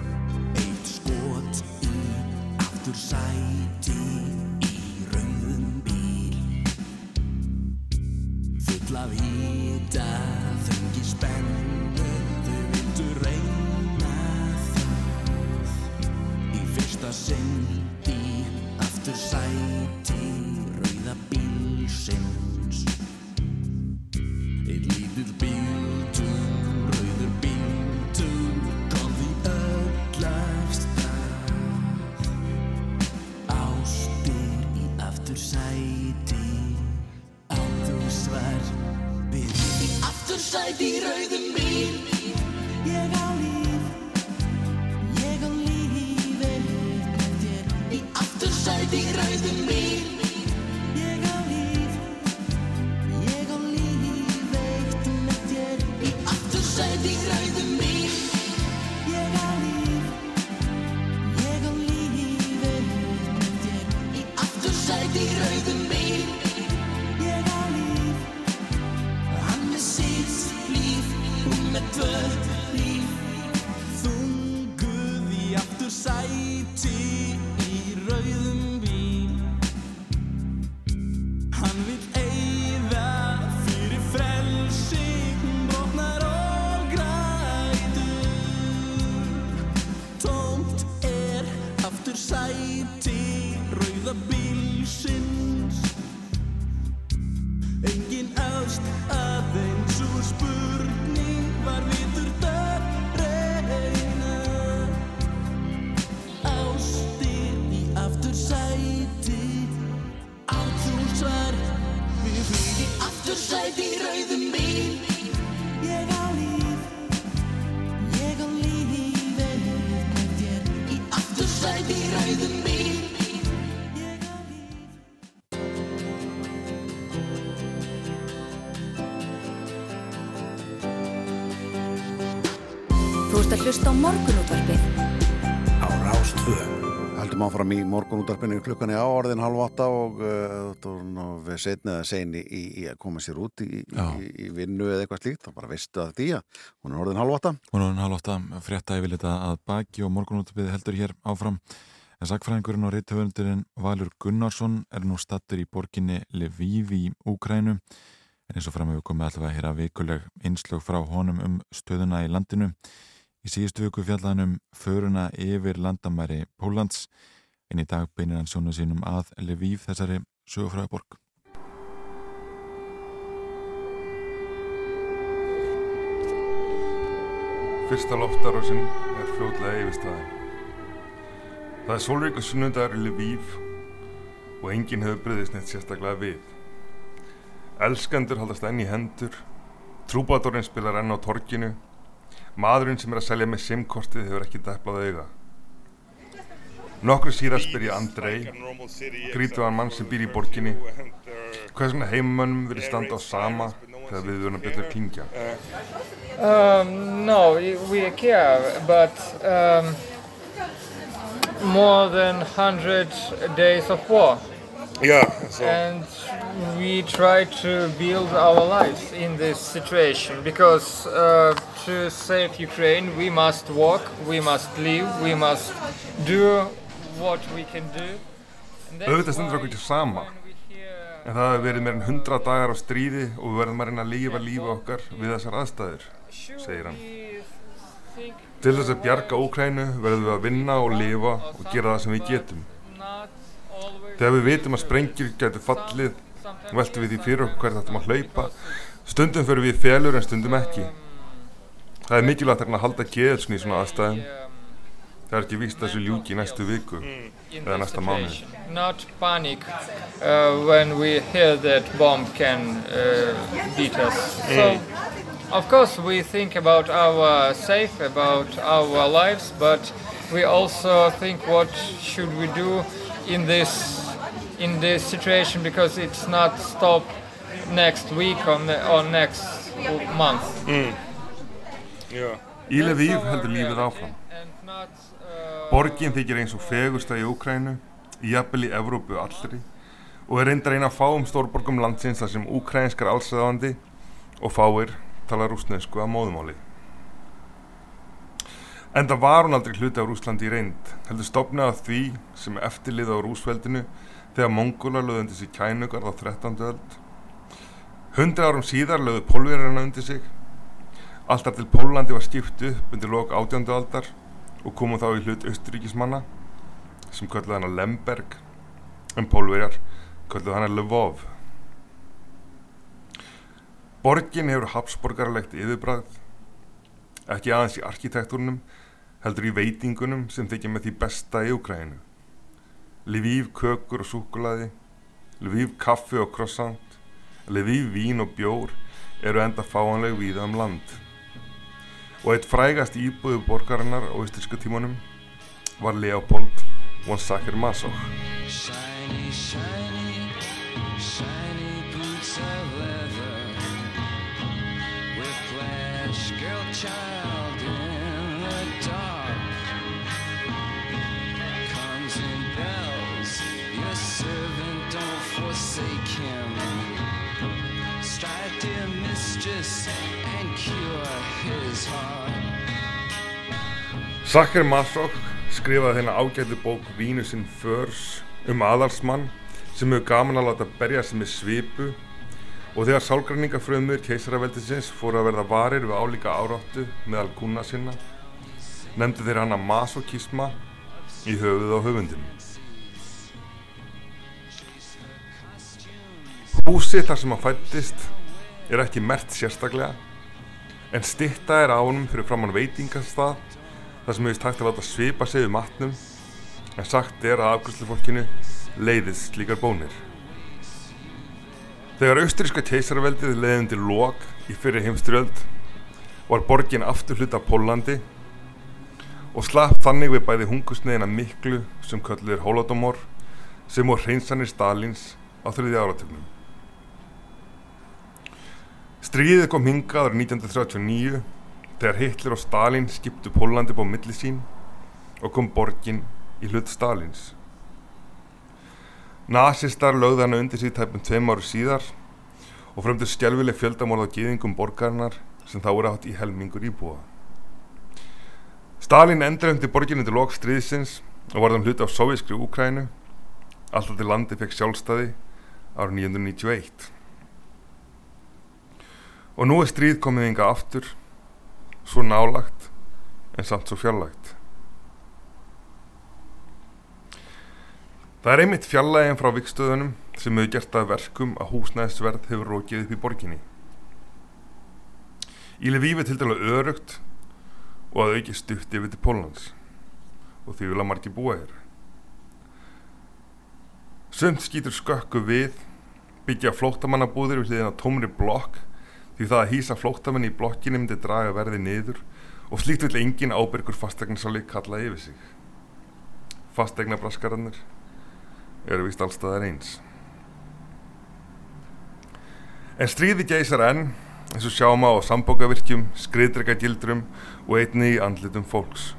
Morgunútvarpið á Rástvö. Haldum áfram í morgunútarpinu klukkan í áorðin halv átta og uh, við setnið að segni í, í að koma sér út í, í, í vinnu eða eitthvað slíkt, þá bara veistu að því að hún er orðin halv átta. Hún er orðin halv átta, frétta yfirleita að baki og morgunútarpið heldur hér áfram. En sakfræðingurinn og reythöfundurinn Valur Gunnarsson er nú stattur í borginni Lviv í Úkrænu. En eins og fram hefur komið alltaf að hýra vikuleg einslög frá honum um stöðuna í landinu. Í síðustu viku fjallaðan um föruna yfir landamæri Póllands en í dag beinir hann sjónu sínum að Lviv þessari sögufræðaborg. Fyrsta loftarásin er fljótlega yfirstaðin. Það er sólríku sunnundagur í Lviv og enginn hefur bröðist neitt sérstaklega við. Elskendur haldast enn í hendur, trúbadorinn spilar enn á torkinu, maðurinn sem er að selja með simkortið hefur ekki deplað auga. Nokkru síðar spyr ég Andrei, grítuðan mann sem býr í borginni, hvað svona heimönnum verið standa á sama þegar við verðum að byrja að klingja. Um, no, we care, but um, more than 100 days of war. Yeah, so- and we try to build our lives in this situation because uh, to save Ukraine, we must walk, we must live, we must do what we can do. Auðvitað stendur okkur til sama. En það hefur verið meir en 100 dagar á stríði og við verðum að reyna að lífa lífi okkar við þessar aðstæður, segir hann. Til þess að bjarga Úkrænu verðum við að vinna og lifa og gera það sem við getum. Þegar við vitum að sprengjur getur fallið, veltum við því fyrir okkur hvert ættum að hlaupa. Stundum fyrir við félur en stundum ekki. Það er mikilvægt að halda geðelsni í svona aðstæðum. Það er ekki víst að þessu ljúki í næstu viku eða næsta mánuð. Not panic uh, when we hear that bomb can uh, beat us. So, of course, we think about our safe, about our lives, but we also think what should we do in this in this situation because it's not stop next week or, ne or next month. Í Lviv heldur lífið áfram. Borgin þykir eins og fegursta í Úkrænu, jafnvel í Evrópu allri og er reyndar eina fáum stórborgum landsins þar sem úkrænskar allsæðandi og fáir tala rúsnesku að móðumáli. Enda var hún aldrei hluti á Rúslandi í reynd, heldur stopnað af því sem eftirlið á Rúsveldinu þegar Mongólar lögðu undir sig kænugar á 13. öld. Hundra árum síðar lögðu pólverjarna undir sig Alltaf til Pólandi var skipt upp undir lok átjöndu aldar og komu þá í hlut austuríkismanna sem kölluð hana Lemberg en pólverjar kölluð hana Lvov. Borgin hefur hapsborgarlegt yfirbræð, ekki aðeins í arkitektúrnum, heldur í veitingunum sem þykja með því besta í Ukraínu. Lviv kökur og súkulaði, Lviv kaffi og croissant, Lviv vín og bjór eru enda fáanleg víða um land og eitt frægast íbúðu borgarinnar á íslenska tímanum var Leopold von Sacher-Masoch. Shiny, shiny, shiny boots of leather Whiplash, girl child in the dark him Strive, dear mistress, and cure his heart Sacher-Masoch skrifaði þennan ágættu bók Vínusinn Förs um aðalsmann sem hefur gaman að láta berja sig með svipu og þegar sálgræningafröðmur keisaraveldisins fóru að verða varir við álíka áráttu meðal kuna sinna nefndi þeir hana masokisma í höfuð á höfundinu. Húsið þar sem hann fættist er ekki mert sérstaklega en stitta er á honum fyrir framann veitingastað þar sem hefist hægt að láta svipa sig við matnum en sagt er að afgjörslu leiðist slíkar bónir. Þegar austríska keisaraveldið leiðin til lok í fyrir heimstyrjöld var borgin aftur hluta Pólandi og slapp þannig við bæði hungusneðina miklu sem köllir Holodomor sem voru hreinsanir Stalins á þriði áratögnum. Stríðið kom hingað árið 1939 þegar Hitler og Stalin skiptu Pólandi bá milli sín og kom borgin í hlut Stalins. Nasistar lögði hana undir síð tæpum tveim áru síðar og fremdu skjálfileg fjöldamorð á gýðingum borgarinnar sem þá eru átt í helmingur íbúa. Stalin enduröndi borginu til lok stríðsins og varðan hlut á sovjískri Úkrænu alltaf til landi fekk sjálfstæði árið 1991. Og nú er stríð komið ynga aftur, svo nálagt en samt svo fjarlægt. Það er einmitt fjarlægin frá vikstöðunum sem hefur gert að verkum að húsnæðisverð hefur rókið upp í borginni. Í Lviv er til dæla örugt og að auki stutt yfir til Pólans og því vilja margir búa hér. Sumt skýtur skökku við, byggja flóttamannabúðir við hliðina tómri blokk því það að hýsa flóttamenn í blokkinni myndi draga verði niður og slíkt vil engin ábyrgur fastegnarsali kalla yfir sig. Fastegnabraskarannir eru vist allstaðar eins. En stríði geysar enn, eins og sjáum á sambókavirkjum, skriðdregagildrum og einni í andlitum fólks.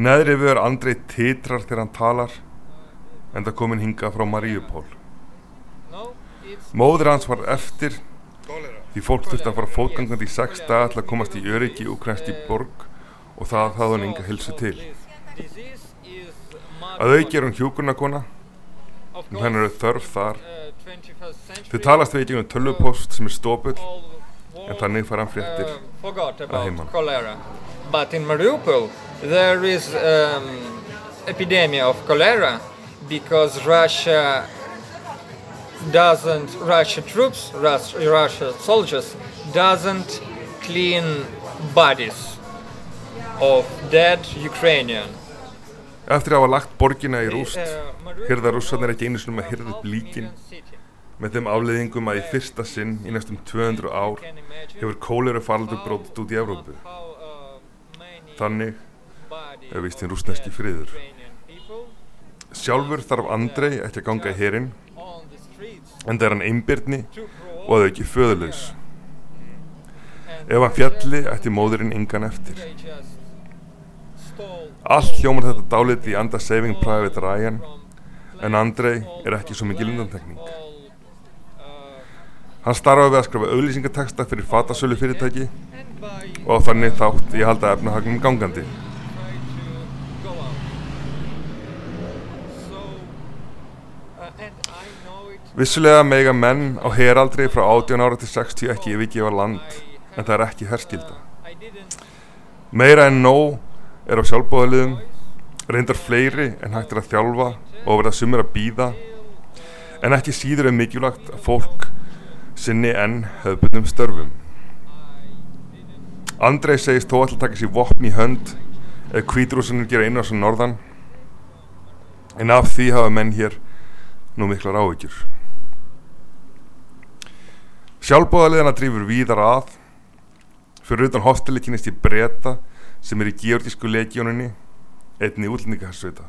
Neðri viður Andrei titrar þegar hann talar en það komin hinga frá Maríupól. Móður hans var eftir því fólk þurfti að fara fótgangandi í sex daga til að komast í öryggi úkrænst í borg og það hafði hann enga hilsu til. Að auki er hún hjúkurnakona, en henn eru þörf þar. Þau talast við ekki um tölvupost sem er stópull, en þannig fara hann fréttir forgot að about heiman. cholera. But in Mariupol, there is um, epidemic of cholera because Russia doesn't, Russia troops, Rus- Russia soldiers doesn't clean bodies of dead Ukrainian. Eftir að hafa lagt borgina í rúst, hyrða rússarnir ekki einu sinum að hyrða upp líkin með þeim afleiðingum að í fyrsta sinn í næstum 200 ár hefur kóleru faraldur brótið út í Evrópu. Þannig er vist hinn rúsneski friður. Sjálfur þarf Andrei ekki að ganga í herin, en það er hann einbyrni og að auki föðulegs. Ef hann fjalli ætti móðurinn engan eftir. Allt hljómar þetta dáliti í anda Saving Private Ryan, en Andrei er ekki svo mikil undantekning. Hann starfaði við að skrifa auglýsingateksta fyrir fatasölu fyrirtæki og þannig þátt ég halda efnahagnum gangandi. Vissulega mega menn á heraldri frá 18 ára til 60 ekki yfirgefa land en það er ekki herskilda. Meira en nóg er á sjálfbóðaliðum, reyndar fleiri en hægt er að þjálfa og verða sumir að býða en ekki síður er mikilvægt að fólk sinni enn höfbundum störfum. Andrei segist þó alltaf taka sér vopn í hönd ef kvítrúsanir gera einu á svo norðan en af því hafa menn hér nú miklar áhyggjur. Sjálfbóðaliðana drýfur víðar að fyrir utan hosteli kynist í breyta sem er í georgísku legjóninni einni útlendingahersveita.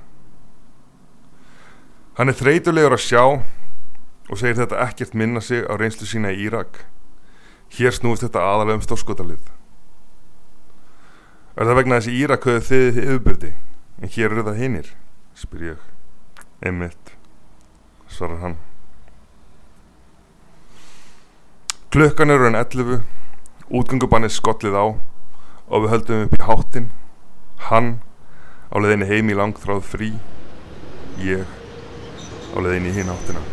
Hann er þreytulegur að sjá og segir þetta ekkert minna sig á reynslu sína í Írak. Hér snúist þetta aðalega um stórskotalið. Er það vegna þessi Írak höfðu þið yfirbyrdi en hér eru það hinnir, spyr ég. Einmitt, svarar hann. Klukkan eru enn 11, útgöngubannið skollið á og við höldum upp í háttin. Hann á leiðinni heim í langþráð frí, ég á leiðinni í hinn áttina.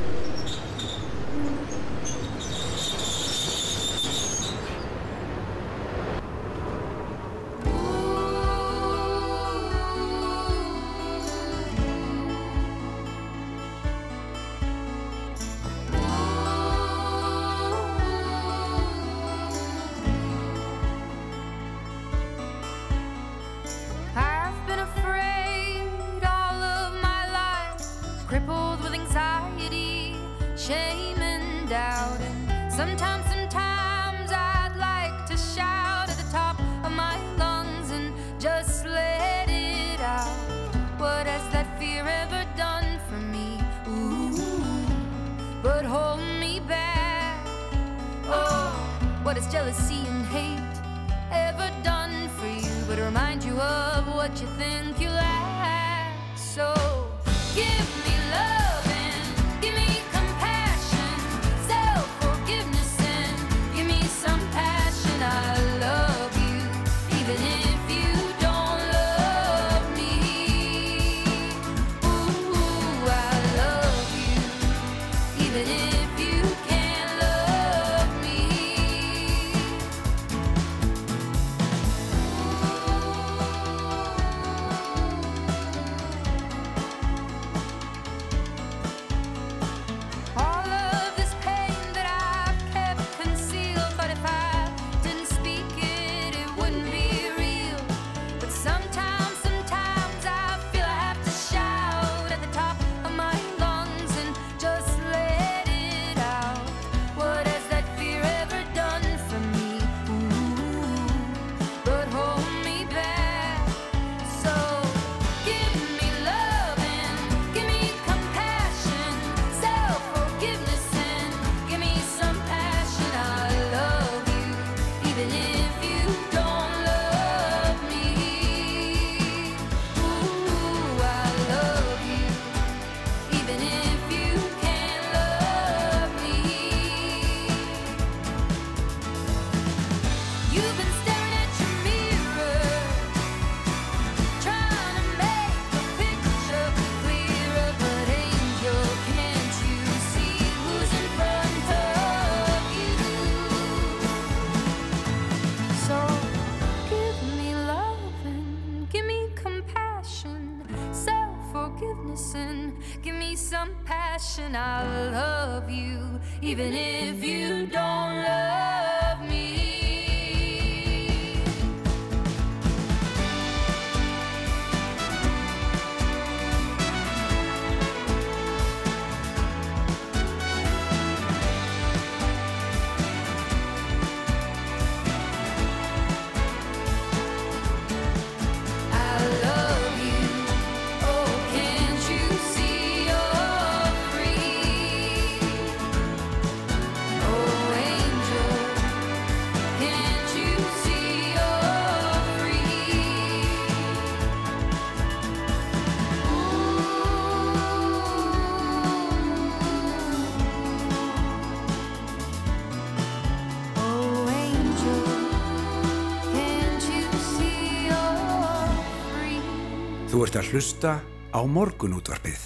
Ert að hlusta á morgunútvarpið.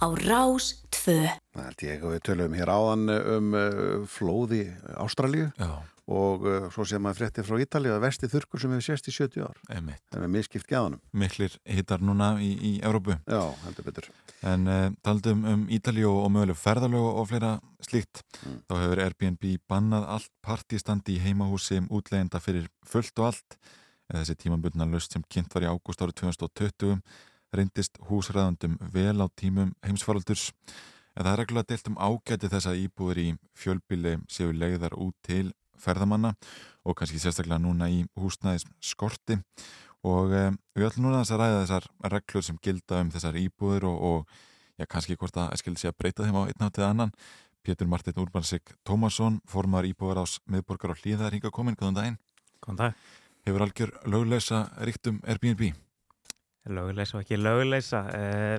Á Rás 2. Það held ég og við tölum hér áðan um uh, flóði Ástralíu Já. og uh, svo sem að frétti frá Ítalið að vesti þurkur sem hefur sést í 70 ár. Einmitt. Það er miskipt gæðanum. Miklir hittar núna í, í Európu. Já, heldur betur. En uh, taldum um Ítalíu og, og möguleg ferðalög og fleira slíkt. Þá hefur Airbnb bannað allt partistandi í heimahúsi um útlegenda fyrir fullt og allt. Eða þessi tímabundna löst sem kynnt var í ágúst árið 2020 reyndist húsræðandum vel á tímum heimsfaraldurs. En það er reglulega deilt um ágæti þess að íbúður í fjölbíli séu legðar út til ferðamanna og kannski sérstaklega núna í húsnæðis skorti og e, við ætlum núna að ræða þessar reglur sem gilda um þessar íbúður og, og já, kannski hvort að skildi sé að breyta þeim á einn áttið annan. Pétur Martin Úrbansik Tómasson, formar íbúður ás miðborgar og hlýðar hinga komin, góðan daginn. Góðan dag. Hefur algjör lögleisa ríkt um Airbnb? Löguleisa og ekki löguleisa uh,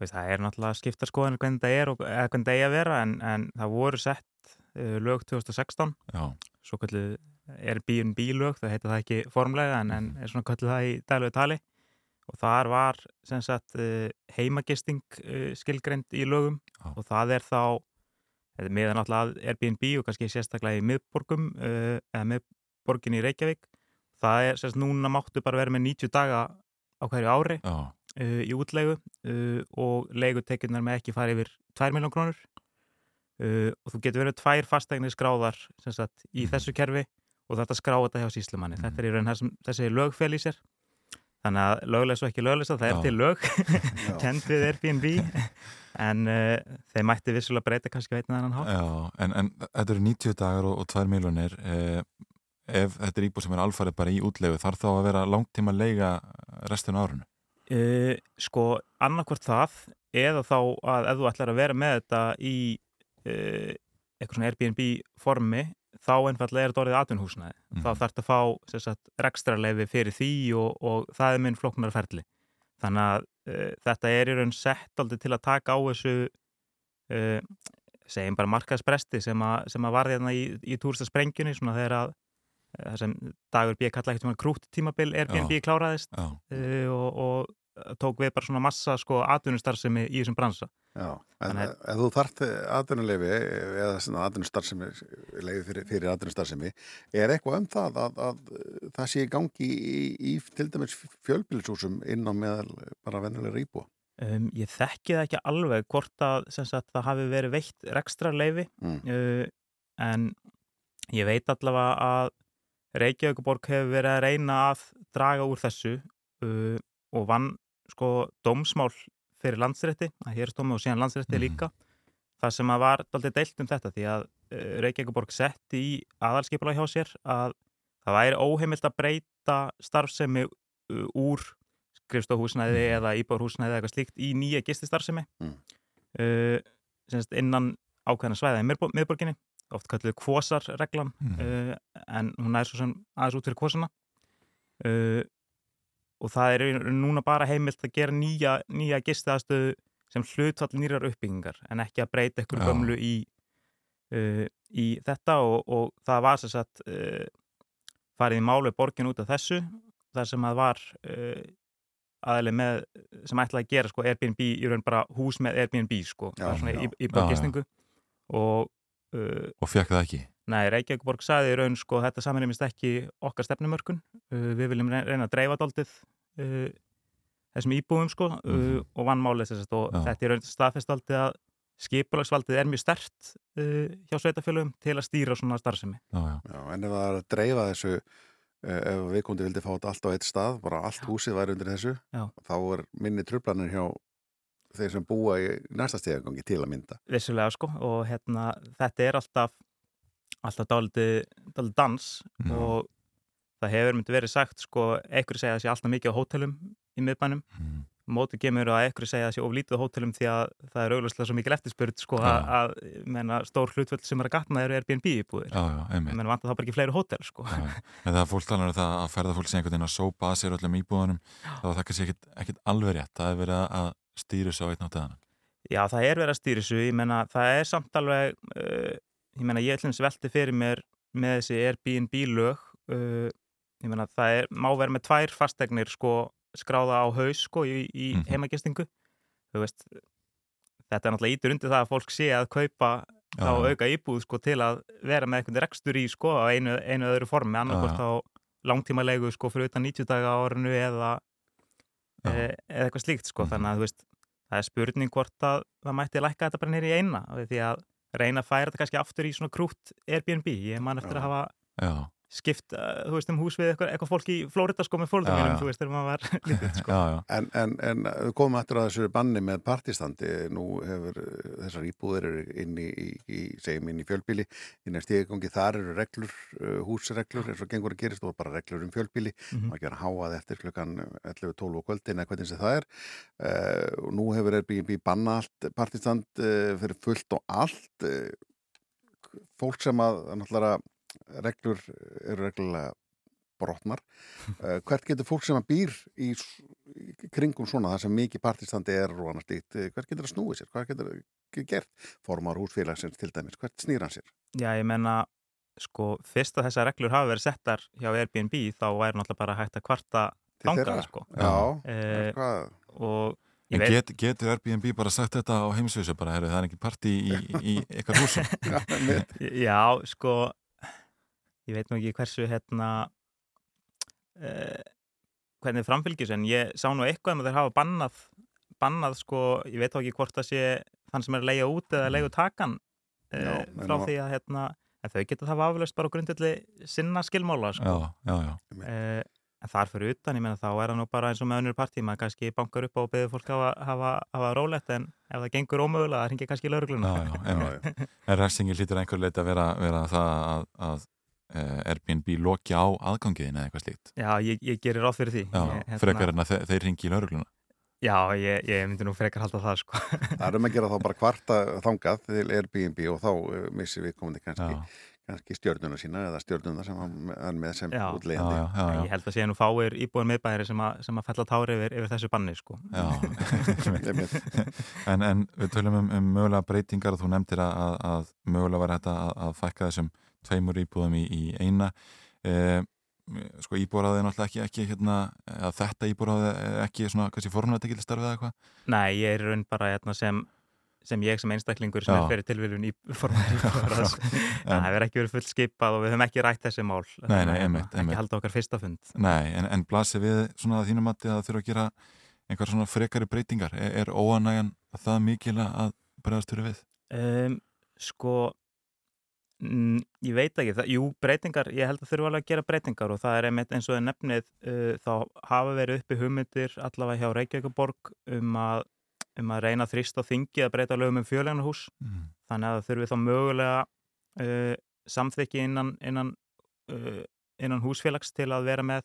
veist, það er náttúrulega skipta skoðan hvernig það er og hvernig það er að vera en, en það voru sett uh, lög 2016 Já. svo kallu Airbnb lög, það heita það ekki formlega en, en er svona kallu það í daglegu tali og þar var sagt uh, heimagisting uh, skilgreind í lögum Já. og það er þá eða meðan alltaf Airbnb og kannski sérstaklega í miðborgum uh, eða miðborgin í Reykjavík. Það er sérst núna máttu bara vera með 90 daga á hverju ári uh, í útlegu uh, og leigutekinnar með ekki fara yfir 2 miljón krónur. Uh, og þú getur verið tvær fastegnir skráðar sagt, í þessu kerfi og þetta skráða þetta hjá síslumanni þetta er í raun þessum, þessi lögfél í sér. Þannig að lögleis og ekki lögleisa það er Já. til lög. [LAUGHS] Kent við Airbnb. En uh, þeir mætti vissulega breyta kannski veitna þannig hátt. Já, en, en þetta eru 90 dagar og, og 2 miljonir eh, ef þetta er íbúð sem er alfarið bara í útlegu þarf þá að vera langtíma að leiga restin af árinu? Uh, sko, annarkvort það eða þá að ef þú ætlar að vera með þetta í uh, eitthvað svona Airbnb formi þá einfallega er þetta orðið atvinnhúsnaði Mhm. þá þarf þetta að fá rekstrarleifi fyrir því og, og það er minn flóknar ferli þannig að uh, þetta er í raun sett aldrei til að taka á þessu uh, segjum bara markaðspresti sem, að- sem að varði hérna í, í túristasprengjunni svona þegar að eh, það sem Dagur B. kalla ekkert krút tímabil Airbnb Já. kláraðist Já. uh, og, og tók við bara svona massa sko atvinnustarfsemi í þessum bransa Já, en ef þú þart atvinnuleifi eða svona atvinnustarfsemi leifi fyrir, fyrir atvinnustarfsemi er eitthvað um það að, að það sé í gangi í, í til dæmis fjölbýlisúsum inn á meðal bara vennilega íbúa? Um, ég þekki það ekki alveg hvort að sem sagt, það hafi verið veitt rekstrarleifi Mm. uh, en ég veit allavega að Reykjavíkuborg hefur verið að reyna að draga úr þessu uh, og vann sko dómsmál fyrir landsrétti, að hér stómi og síðan landsrétti líka. Það sem að var daldið deilt um þetta því að uh, Reykjavíkuborg setti í aðalskipula hjá sér að það væri óheimilt að breyta starfsemi uh, úr skrifstofhúsnæði eða íbárhúsnæði eða eitthvað slíkt í nýja gististarfsemi Mm. uh, semst innan ákveðna svæða í miðbo- miðborginni oft kalluð kvosarreglan Mhm. uh, en hún er svo sem aðeins út fyrir kvosana uh, og það er núna bara heimilt að gera nýja, nýja gistaðastöðu sem hlutfall nýrar uppbyggingar en ekki að breyta ykkur Já. gömlu í, uh, í þetta og, og það var sagt uh, farið í mál við borgin út af þessu þar sem að var aðeins með sem ætlaði að gera sko Airbnb í raun bara hús með Airbnb sko, Já, svona já. í, í borgistingu og uh, og fekk það ekki Nei, Reykjavíkborg saði í raun sko þetta samanlýmist ekki okkar stefnumörkun uh, við viljum reyna að dreifa daldið uh, þessum íbúðum sko Mhm. uh, og vann málið þess að og Já. þetta er raun staðfestaldið að skipulagsvaldið er mjög stert uh, hjá sveitafélögum til að stýra svona starfsemi. Já, já. Já, en ef það er að dreifa þessu eh, ef viðkomandi vildi fá þetta allt á eitt stað bara allt húsið væri undir þessu Já. þá er minni trublanir hjá þeir sem búa í næsta stegagangi til að mynda Vissulega sko og hérna þetta er alltaf alltaf dálítið dans Já. og það hefur myndi verið sagt sko einhverju segja að það sé alltaf mikið á hótelum í miðbænum Mm. mótið kemur að einhverju segja að það sé of lítið á hótelum því að það er auglustlega svo mikil eftirspurð sko Já. að, að menna, stór hlutföll sem er að gatna eru Airbnb íbúðir Já, já, einmitt. menn vantar þá bara ekki fleiri hótel sko Já, já. En það er fólk talar um það að ferða fólk sem einhvern veginn að sópa að sér öllum íbúðunum þá það kannski ekkit, ekkit alveg rétt það er verið að stýra þessu á einn átt eðan Já, það er verið að stýra þessu, ég menna það er samt alveg uh, ég menna ég ætlum svelti fyrir mér með þessi Airbnb lög uh, ég menna það er, má vera með tvær fastegnir sko skráða á haus sko í, í Mhm. heimagistingu. Þú veist þetta er náttúrulega ítur undir það að fólk sé að kaupa þá já. auka íbúð sko til að vera með eitthvað rekstur í sko á einu, einu öðru formi, annarkvort Já, á langtímalegu sko fyrir utan 90 daga á árinu eða, eða eitthvað slíkt sko, þannig að veist það er spurning hvort að það mætti lækka þetta bara nýri í eina, því að reyna að færa þetta kannski aftur í svona krút Airbnb, ég man eftir Já. að hafa Já, skipt, uh, þú veist, um hús við eitthvað, eitthvað fólk í Flórida sko með fólkum Já, mínum, já. þú veist, þegar maður var [LAUGHS] lítið sko. já, já. En, en, en við komum eftir að þessu banni með partistandi, nú hefur eh, þessar íbúðir eru inn í, í, í segjum inn í fjölbíli, inn í stegagangi, þar eru reglur, uh, húsreglur eins og gengur að gerist og bara reglur um fjölbíli Mhm. maður gera háað eftir klukkan 11-12 og kvöldin eða hvernig sem það er uh, og nú hefur Airbnb banna allt partistand uh, fyrir fullt og allt uh, fólk sem að náttúrulega reglur eru reglulega brotnar. Uh, hvert getur fólk sem að býr í, í kringum svona það sem mikið partistandi er og annars dýtt, uh, hvert getur að snúið sér, hvað getur að gert formar húsfélagsins til dæmis, hvert snýr hann sér? Já, ég menna, sko, fyrst að þessar reglur hafa verið settar hjá Airbnb þá væri náttúrulega bara hægt að kvarta þangað, sko. Já, Eh, hvað? og get, getur Airbnb bara sagt þetta á heimsvísu bara, heru, það er ekki partí í, í, í eitthvað húsum [LAUGHS] Já, sko ég veit nú ekki hversu hérna uh, hvernig framfylgjus en ég sá nú eitthvað um að þeir hafa bannað bannað sko, ég veit þá ekki hvort það sé þann sem er að leiða út eða leiða takan uh, Já, frá því að hérna, en þau geta það aflöst bara á grundöldi sinna skilmála sko. Já, já, já. Uh, en þar fyrir utan, ég meina þá er það nú bara eins og með önnur partí, maður kannski bankar upp á og beður fólk hafa, hafa, hafa rólegt en ef það gengur ómögulega, það ringir kannski laurugluna Já, já, einmitt. [LAUGHS] En refsingin lítur að einhver leiti að vera, vera það að, að eh, Airbnb loki á aðgangiðin eða eitthvað slíkt. Já, ég, ég gerir ráð fyrir því Já, ég, hérna- frekar en að þe þeir ringi í laurugluna. Já, ég, ég myndi nú frekar halda það sko. Það er um að gera þá bara kvarta þangað til Airbnb og þá uh, missi við komandi kannski, kannski stjörnuna sína eða stjörnuna sem hann hann með sem Já, útlegandi. Ég held að sé nú fáir íbúin miðbæri sem, að- sem að fella tári yfir, yfir þessu banni sko. Já, [LAUGHS] en, en við tölum um, um mögulega breytingar og þú nefndir að, að, að mögulega var þetta að, að fækka þessum tveimur íbúðum í, í eina e, sko íbúðaráðið er náttúrulega ekki, ekki hérna, þetta íbúðaráðið er ekki svona, kannski formulega tekil starfið eða eitthvað Nei, ég er raun bara hérna, sem, sem ég sem einstaklingur sem Já. er fyrir tilviljun í [LAUGHS] formar íbúðaráðs. [LAUGHS] Það hefur ekki verið full skipað og við höfum ekki rætt þessi mál. Nei, nei, Hérna, einmitt, Ekki einmitt. halda okkar fyrsta fund. Nei, en, en blasir við svona að þínum að það þurfa að gera einhver svona frekari breytingar er, er óanægjan það mikil að bregðast fyrir við? Um, sko, mm, ég veit ekki, það, jú, breytingar, ég held að þurfa alveg að gera breytingar og það er einmitt eins og nefnið, uh, þá hafa verið uppi hugmyndir allavega hjá Reykjavíkuborg um að, um að reyna að þrýsta á þingi að breyta lögum um fjölegnarhús, Mm. þannig að þurfi þá mögulega uh, samþykki innan, innan, uh, innan húsfélags til að vera með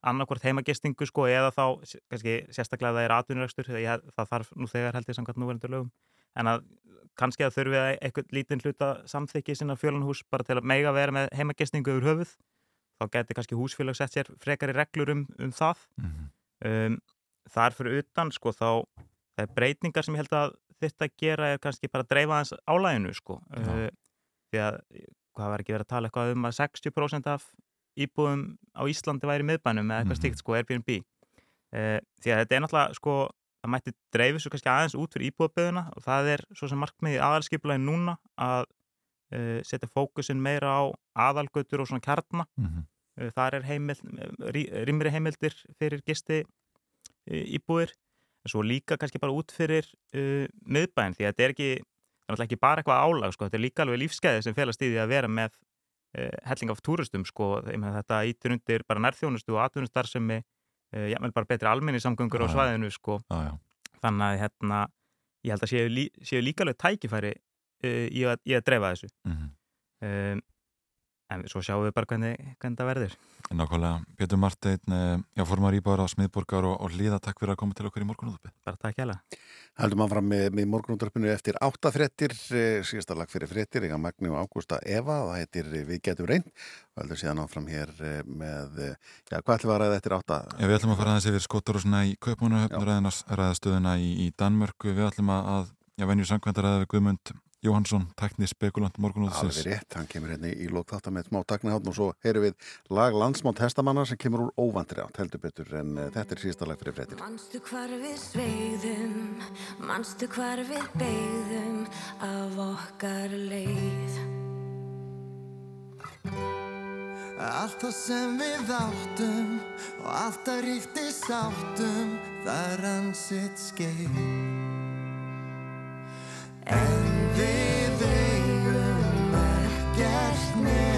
annarkvort heimagistingu sko eða þá kannski sérstaklega að það er atvinnurekstur það, þarf nú þegar held ég samkvæmt núverandi lögum en að kannski að þurfi að eitthvað lítinn hluta samþykki sinna fjölanhús bara til að mega vera með heimagistingu yfir höfuð. Þá geti kannski húsfélag sett sér frekari reglur um, um það. Um, þar fyrir utan sko þá það er breytingar sem ég held að þetta að gera er kannski bara að dreifa hans álæginu sko. Uh, því að hvað var ekki verið að tala eitthvað um að 60% af íbúðum á Íslandi væri miðbænum eða eitthvað Mhm. stíkt sko Airbnb. Uh, því að þetta er náttúrulega sko það mætti dreifis svo kannski aðeins út fyrir íbúðaböðuna og það er svo sem markmiði aðalskipulagi núna að uh, setja fókusin meira á aðalgötur og svona kjarna. Mhm. uh, þar er heimild, rí, rýmri heimildir fyrir gisti uh, íbúðir. En svo líka kannski bara út fyrir uh, miðbæn því að þetta er ekki, er ekki bara eitthvað álag sko, þetta er líka alveg lífskeiði sem félast í því að vera með uh, helling af túristum sko, þetta ítur undir bara nærþjónustu og atvinnustarfsemi uh, jável bara betri almenningssamgöngur á Já, já. svæðinu sko. Já, já. þannig að hérna, ég held að séu, lí, séu líka alveg tækifæri uh, í, að, í að dreifa þessu Mhm. um, en svo sjáum við bara hvernig, hvernig það verður. Nákvæmlega, Pétur Marteinn, eh, já, formar íbáður á Smiðborgar og, og Líða, takk fyrir að koma til okkur í morgunúðupi. Bara takk hjá Haldum áfram með, með morgunúttarpinu eftir áttafrettir, síðasta lag fyrir frettir, eiga Magni og Ágústa Eva, það heitir eh, Við getum reynd, og heldur síðan áfram hér eh, með, eh, já, hvað ætlum við að ræða eftir átta? Já, við ætlum að fara aðeins yfir skotarúsina í Kaupmannahöfn, ræðina ræðastöðuna í, í Danmörku, við ætlum að, að já, að Jóhansson, tekni spekulant morgunúðsins. Alveg rétt, hann kemur hérna í lók þáttar með smá dagnahátt og svo heyrum við lag landsmátt hestamanna sem kemur úr óvandri átt heldur betur en uh, þetta er síðasta lag fyrir frettir. Manstu hvar við sveigðum, manstu hvar við beigðum af okkar leið. Allt það sem við áttum og allt það ríkti sáttum það rann sitt skeið En við eigum ekkert nema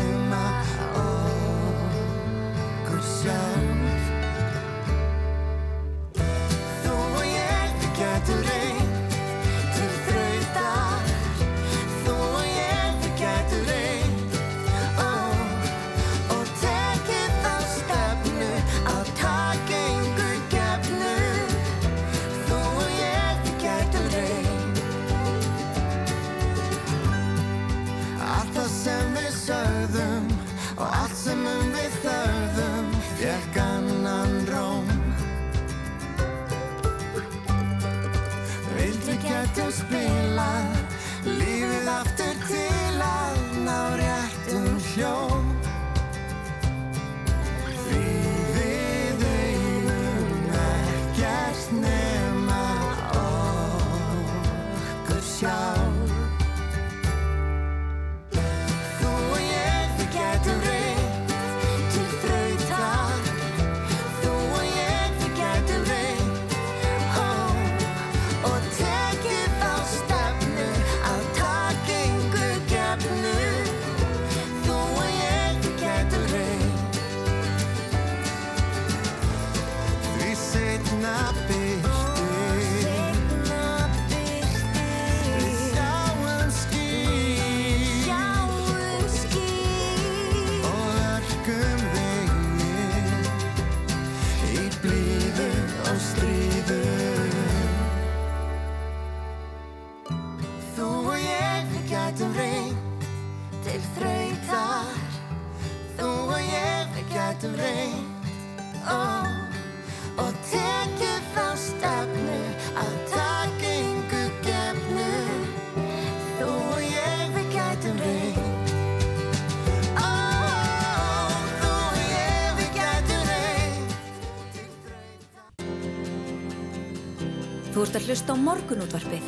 Ert að hlusta á morgunútvarpið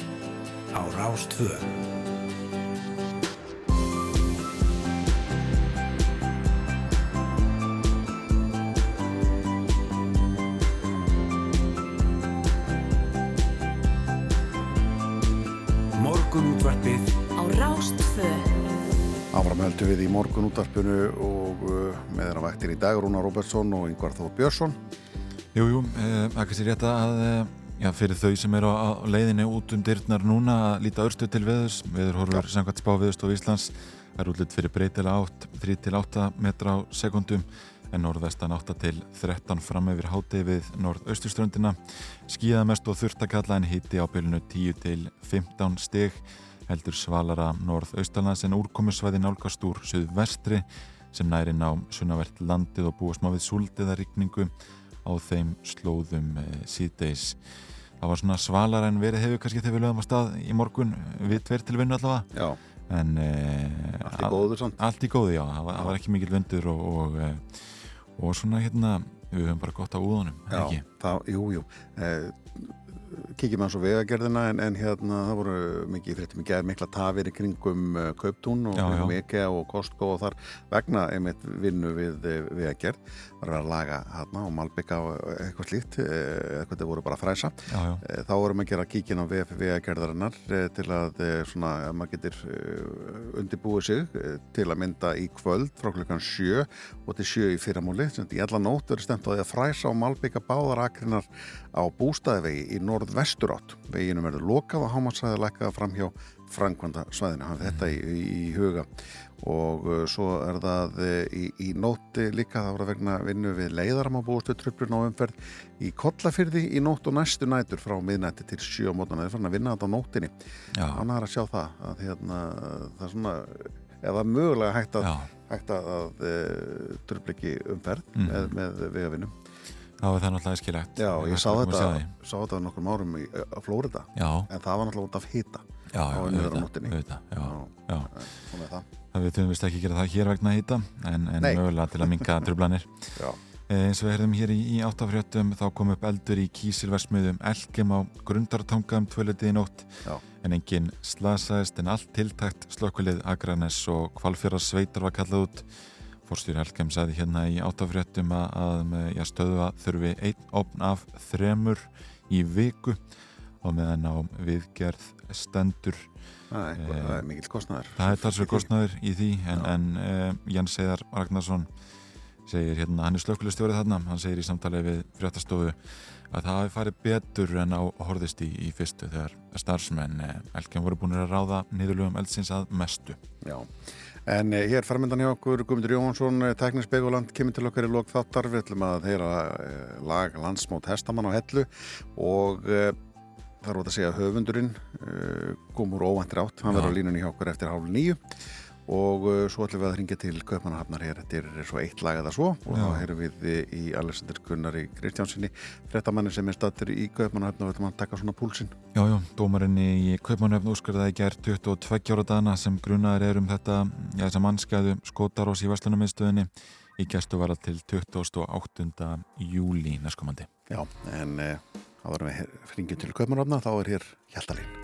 á Rástvö. Morgunútvarpið á Rástvö. Áfram höldum við í morgun útarpinu og uh, með þeirra vaktir í dag Rúna Róbertsson og Yngvar Þór Björnsson. Jú, jú, eh, það er kannski rétt að eh, já, fyrir þau sem eru á, leiðinni út um dyrnar núna að líta örstu til veðurs. Veður horfur samkvæmt spá veðurstof Íslands er útlitt fyrir breytilega átt 3-8 metra á sekundum en norðvestan 8 til 13 fram yfir hátegi við norðausturströndina. Skíða mest og þurft að kalla en hiti á bylunu 10 til 15 stig. Heldur svalara norðaustalans en úrkomusvæði nálgast úr söðvestri sem næri ná sunnavert landið og búast má við súldiða rigningu á þeim slóðum eh, síðdeis. Það var svona svalar en verið hefur kannski þegar við lögum að stað í morgun við tver til vinnu allavega. Já. En eh, Allt í góðu samt. Allt í góðu, já. Það var, það var ekki mikil vindur og, og, eh, og svona hérna, við höfum bara gott á úðunum, Já, ekki? það, jú, jú. Eh, kíkjum að svo vegagerðina en, en hérna það voru mikið fréttum í gerð mikla tafir í kringum uh, Kauptún og. IKEA og Costco og þar vegna einmitt vinnu við uh, vegagerð var að laga hérna og malbygga og eitthvað slíkt uh, eitthvað það voru bara fræsa Já, já. Uh, þá vorum að gera kíkin á vegagerðarinnar uh, til að uh, svona, að maður getur undirbúið sig til að mynda í kvöld frá klukkan sjö og til sjö í fyrramúli sem í alla nótt verður stemt á því að fræsa og malbygga báðar akrinar á bústæðivegi í norðvestur átt. Veginum verður lokað og hámarsæði lækkað fram hjá framkvæmda svæðinu, hafði þetta í, í, huga og uh, svo er það uh, í, í nótti líka það voru vegna vinnu við leiðaram á búistu trublun á umferð í Kollafyrði í nótt og næstu nætur frá miðnætti til sjö á mótana, það er fann að vinna þetta á nóttinni Já. annar að sjá það að hérna, það er svona eða mögulega hægt að, að, að uh, trubla ekki umferð Mhm. með, með vegavinnum Já, það er náttúrulega skilagt Já, ég sá Við þetta, sá þetta nokkrum árum í á Flórida Já. en það var náttúrulega út af hita. Já, já, auðvitað, auðvitað, já, já. Svona er það. Það við þurfum vist ekki að gera það hér vegna hýta en, en mögulega til að minka [LAUGHS] trublanir Já. Eh, eins og við herðum hér í, í áttafréttum þá kom upp eldur í kísilversmiðum Elkem á grundartanga um tvölitið í nótt. Já. en enginn slasaðist en allt tiltækt slökkvilið Akranes og Kvalfjara sveitar var kallað út Fórstjóri Elkem sagði hérna í áttafréttum að, að með, stöðva þurfi einn opn af þremur í viku og meðan á viðgerð stendur. Það er, það er mikill kostnæður Það er talsverð kostnaður í því en, en uh, Jens Eðar Ragnarsson segir hérna, hann er slökkulistjórið þarna hann segir í samtali við fréttastofu að það hafi farið betur en á horðist í, í fyrstu þegar starfsmenn uh, Elkjum voru búin að ráða niðurlugum eldsins að mestu. Já, en eh, hér farmyndan hjá okkur Guðmundur Jóhansson, eh, tæknispeguland kemur til okkar í lok þáttar, við ætlum að heyra eh, lag landsmót hestamann á hellu og eh, út að segja höfundurinn eh, kom úr óvæntir átt, hann verður á línunni hjá okkur eftir hálf nýju og uh, svo ætlum við að ringja til Kaupmannahafnar hér, þetta er svo eitt lag eða svo. Og þá heyrum við í Alexander Gunnari Kristjánsinni frettamanni sem er stattur í Kaupmannahafnar og ætlum að taka svona púlsinn. Já, já, dómarinn í Kaupmannöfn úrskurðaði gær 22 ára dana sem grunaður er um þetta, já, þess að mannskæðu skótarós í Veslunumiðstöðinni í gæstu var til 28. júli næstkomandi. Já, en uh, þá varum við hringjum til Kaupmannahafnar, þá er hér Hjaltalín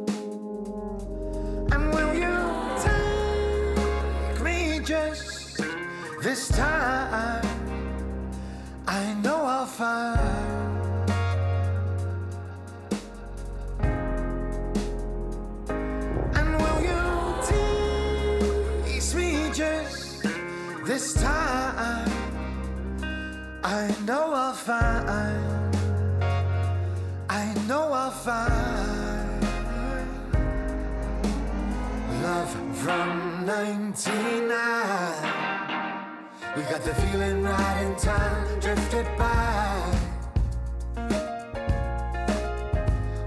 Will you take me just this time? I know I'll find. And will you tease me just this time? I know I'll find. I know I'll find love from 99. We got the feeling right in time, drifted by.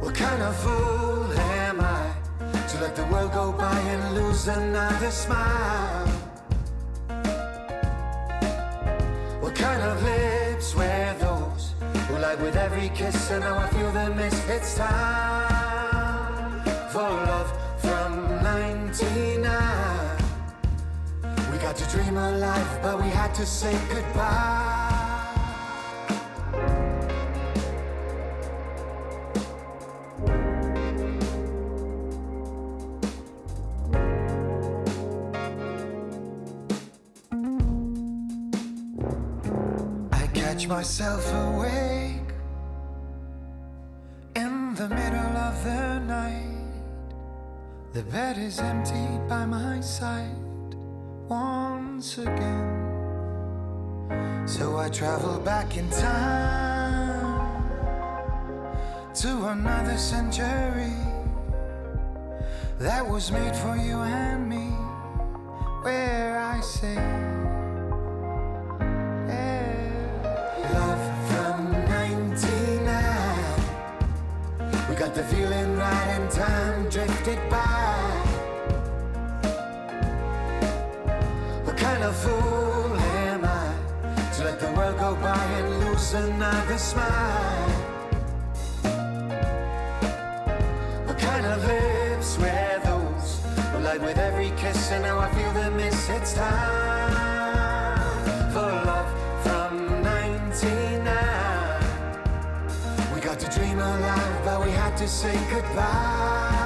What kind of fool am I to let the world go by and lose another smile? What kind of lips were those who lied with every kiss and now I feel the miss? It's time for love 99. We got to dream alive, but we had to say goodbye. I catch myself awake The bed is empty by my side once again. So I travel back in time to another century that was made for you and me, where I say, yeah, love from 99. We Got the feeling right in time drifted by. What kind of fool am I to let the world go by and lose another smile? What kind of lips were those? Well, like with every kiss, and now I feel the miss. It's time to say goodbye.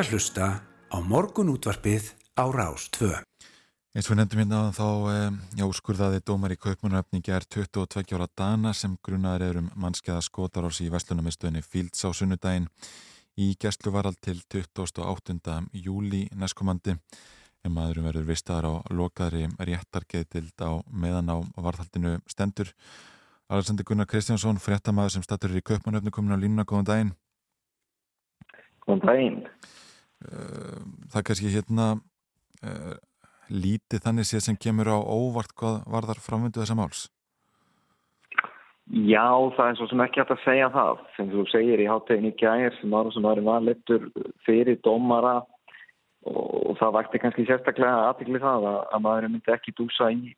Ert að hlusta á morgun útvarpið á Rás 2. Eins og við nefndum hérna áðan þá eh, já, skurðaði dómar í kaupmanöfni ger 22 ára dana sem grunnaður er um mannskeiða skotaráls í Vestlunarmiðstöðinni Fields á sunnudaginn í gæstluvarald til 28. júli næstkomandi en maðurum verður vistaðar á lokaðri réttargeðdild á meðan á varðhaldinu stendur. Alexander Gunnar Kristjánsson, fréttamaður sem statur í kaupmanöfni komin á línuna, góðan daginn. Góðan daginn. Það er kannski hérna uh, lítið þannig séð sem kemur á óvart hvað var þar framvindu þessa máls? Já, það er svo sem ekki hægt að segja það. Sem þú segir í háttegin í gæðir sem var sem var valittur fyrir dómara og það vakti kannski sérstaklega aðtikli það að, að maður myndi ekki dúsa í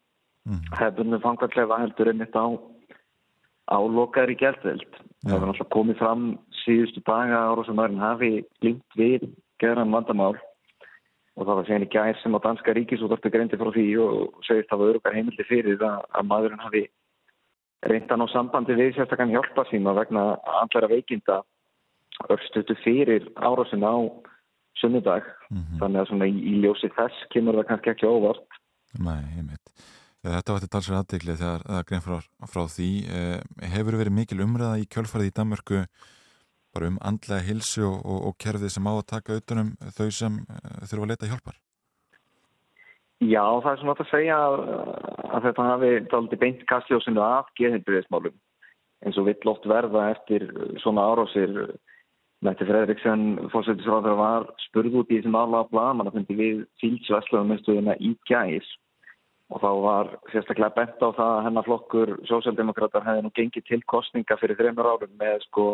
mm. hefðunum fangarklefa heldur einmitt á á lokaðri gældveld. Það var náttúrulega komið fram síðustu daga ára sem maðurinn hafi glimt við gerðan vandamál og það var segin í gær sem á danska ríkisúttarpi greindi frá því og segist að það var örukar heimildi fyrir að, að maðurinn hafi reyndan á sambandi við sérstaklega hjálpa síma vegna andlara veikinda örstutu fyrir árásin á sunnudag. Mm -hmm. Þannig að svona í, í ljósi þess kemur það kannski ekki óvart. Nei, mitt. Þetta var þetta talsverð aðdeglið þegar það grein frá, frá því. Eh, hefur verið mikil umræða í kjölfarið í Danmörku bara um andlega hilsu og, og, og kerfið sem á að taka utanum þau sem uh, þurfa að leta hjálpar? Já, það er svona að segja að, þetta hafi daldi beint kastljósinu af geðinbyrðismálum eins og vill oft verða eftir svona árásir Mætti Fredriksson fórsættisráður var spurð út í þessum álaga blaman að fundi við fílsvæslaðumistuðina í gæs og þá var sérstaklega bent á það að hennar flokkur sósjaldemokrater hefði nú gengið til kostninga fyrir þreymur árum með sko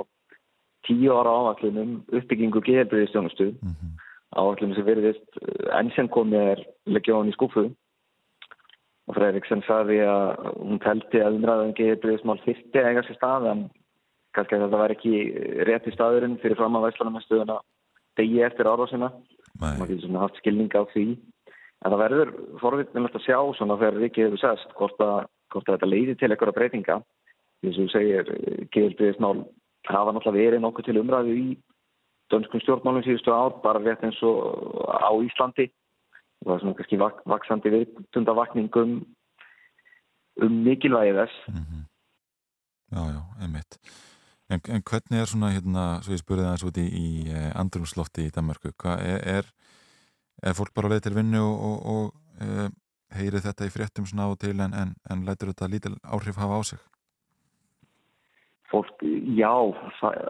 tíu ára áallunum uppbyggingu geðelbriðistjónustu mm -hmm. áallunum sem veriðist enn sem komið er leggjón í skúfu og Fredriksson sagði að hún telti að umræðan geðelbriðismál þyrti eiga sér stað en kannski að þetta var ekki rétt í staðurinn fyrir fram að væslanarmestuðuna degi eftir árásina. Og maður getur haft skilning á því. En það verður forvittnilegt að sjá svona þegar Rikki hefur sest hvort að, hvort að þetta leiði til eitthvað breytinga. Sem þú segir, geðelbriðismál hafa náttúrulega verið nokkuð til umræðu í dönskum stjórnmálum síðustu ár bara rétt eins og á Íslandi og það er svona kannski vak vaksandi viðtundavakningum um mikilvægi þess mm -hmm. Já, já, einmitt en, en hvernig er svona, hérna, svo ég spurði það út í, í eh, andrumslofti í Danmarku hvað er, er, er fólk bara leið til vinnu og, og, og e, heyri þetta í fréttum svona á og til en, en, en lætur þetta lítil áhrif hafa á sig? Fólk, já, það,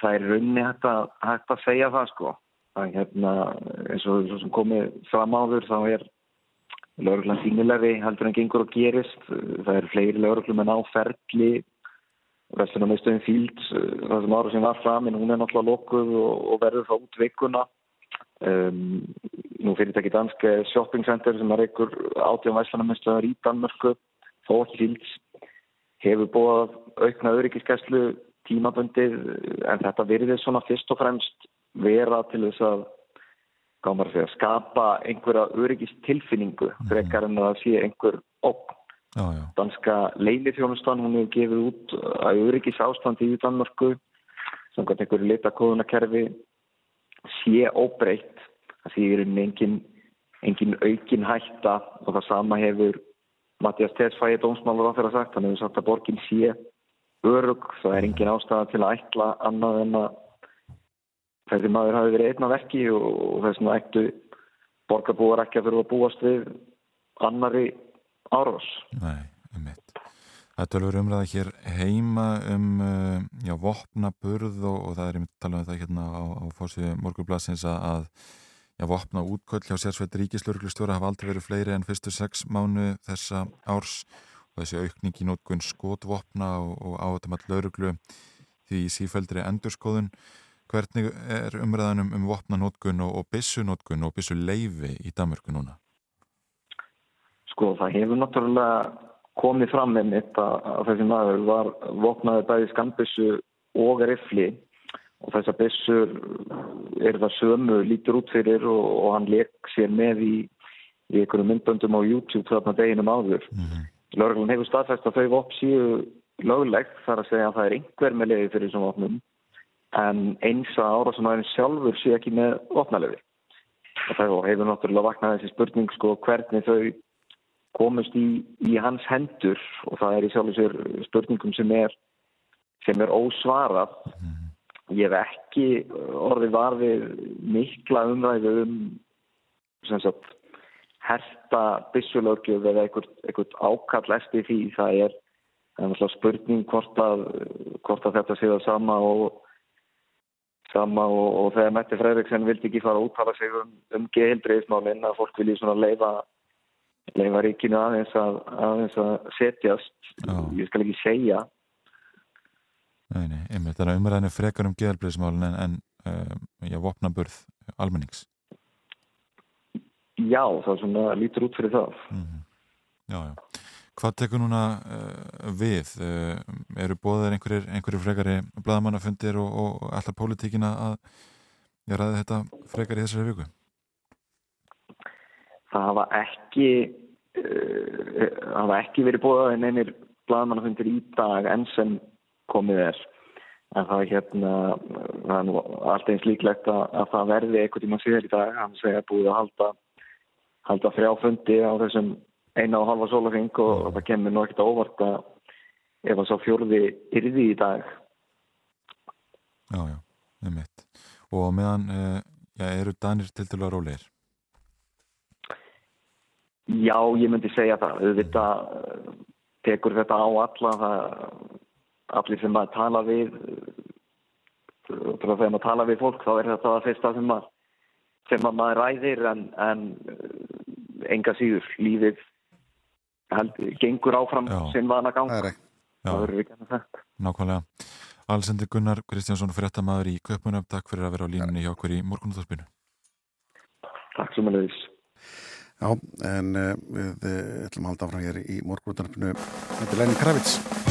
það er raunni hægt að, hægt að segja það sko. Það er hérna, eins og það sem komið fram áður, þá er lauruglan sínilegri heldur en gengur og gerist. Það er fleiri lauruglum en áferðli, vestunum meðstöðin fíld, það sem ára sem var fram, en hún er náttúrulega lokkuð og, og verður það út vikuna. Um, nú fyrirtæki dansk eh, shopping center sem er einhver átján væslanamistöðar í Danmörku þó fíls hefur búið aukna öryggiskeslu tímabundið en þetta virðið svona fyrst og fremst vera til þess að að segja, skapa einhverja öryggistilfinningu frekar en að sé einhver ógn. Já, já. Danska leinithjónustan, hún hefur gefið út að öryggis ástandi í Danmörku samkvæmt einhverju litakóðunakerfi sé óbreytt það því er engin, engin aukin hætta og það sama hefur Mattias Tesfæði dómsmálur á þeirra sagt, hann hefur sagt að borgin sé örug, það er engin ástæða til að ætla annað en að þessi maður hafi verið einn af verki og, og þess vegna ættu borgarbúar ekki að þurfa að búast við annari árás. Nei, einmitt. Það er tölur umræða hér heima um uh, já, vopnaburð og, og það er um það hérna á, á fórsíðu morgurblassins að já, vopna útköll hjá sérsveit ríkislörglustjóra hafa aldrei verið fleiri en fyrstu sex mánu þessa árs. Og þessi aukning í nótgunn skotvopna og, og átumall lauruglu því sífældri endurskoðun. Hvernig er umræðanum um vopnanótkun og, og bissunótkun og bissuleifi í Danmörku núna? Sko það hefur náttúrulega komið fram með mitt að, að þessi maður var vopnaði bæði skambissu og rifli og þessar bissur er það sömu lítur út fyrir og, og hann leik sér með í, í einhverju myndböndum á YouTube þarna deginum áður. Mm -hmm. Lörglun hefur staðfæst að þau vopn séu löglegt þar að segja að það er einhver með leiði fyrir þessum vopnum en eins að árásumæðin sjálfur sé ekki með opnalöfi. Það hefur náttúrulega vaknað þessi spurning sko hvernig þau komast í, í hans hendur og það er í sjálf og sér spurningum sem er, sem er ósvarað. Ég hef ekki orðið varfið mikla umræðu um sagt, herta byssulögjöf eða einhvert ákall eftir því. Það er, spurning hvort að, hvort að þetta séu það sama og sama og, og þegar Mette Fredriksson vildi ekki fara að úttala sig um, um geildreifsmálinn að fólk vilji svona leifa leifa ríkinu aðeins að, aðeins að setjast Já. ég skal ekki segja Nei, nei, einmitt, það er umræðinu frekar um geildreifsmálinn en, en um, já, vopnaburð almennings Já, það er svona lítur út fyrir það mm -hmm. Já, já Hvað tekur núna uh, við? Uh, eru bóðar einhverjir, einhverjir frekari bladamannafundir og, og alltaf pólitíkina að ræði þetta frekar í þessari viku? Það hafa ekki uh, hafa ekki verið bóðað en einir bladamannafundir í dag enn sem komið er. En það hérna það er nú alltaf eins líklegt að, að það verði eitthvað tíma síðan í dag. Hann segja búið að halda halda frjáfundi á þessum eina og halva sólafing og það kemur nú ekkert óvart að ef það sá fjórði yrði í dag. Já, já, er mitt og meðan eh, já, eru Danir til dælu að róleir? Já, ég myndi segja það. Þetta tekur þetta á alla það, allir sem að tala við þegar maður tala við fólk þá er þetta það fyrsta sem maður sem maður ræðir en, en enga síður lífið held, gengur áfram sinn vana gang. Það verður ekki að þetta Nákvæmlega. Alessandir Gunnar Kristjánsson fréttamaður í Köpunum, takk fyrir að vera á línunni hjá okkur í morgunúðarspinu Takk sem að leiðis Já, en uh, við uh, ætlum að halda áfram hér í morgunúðarspinu Þetta er Lenin Kravits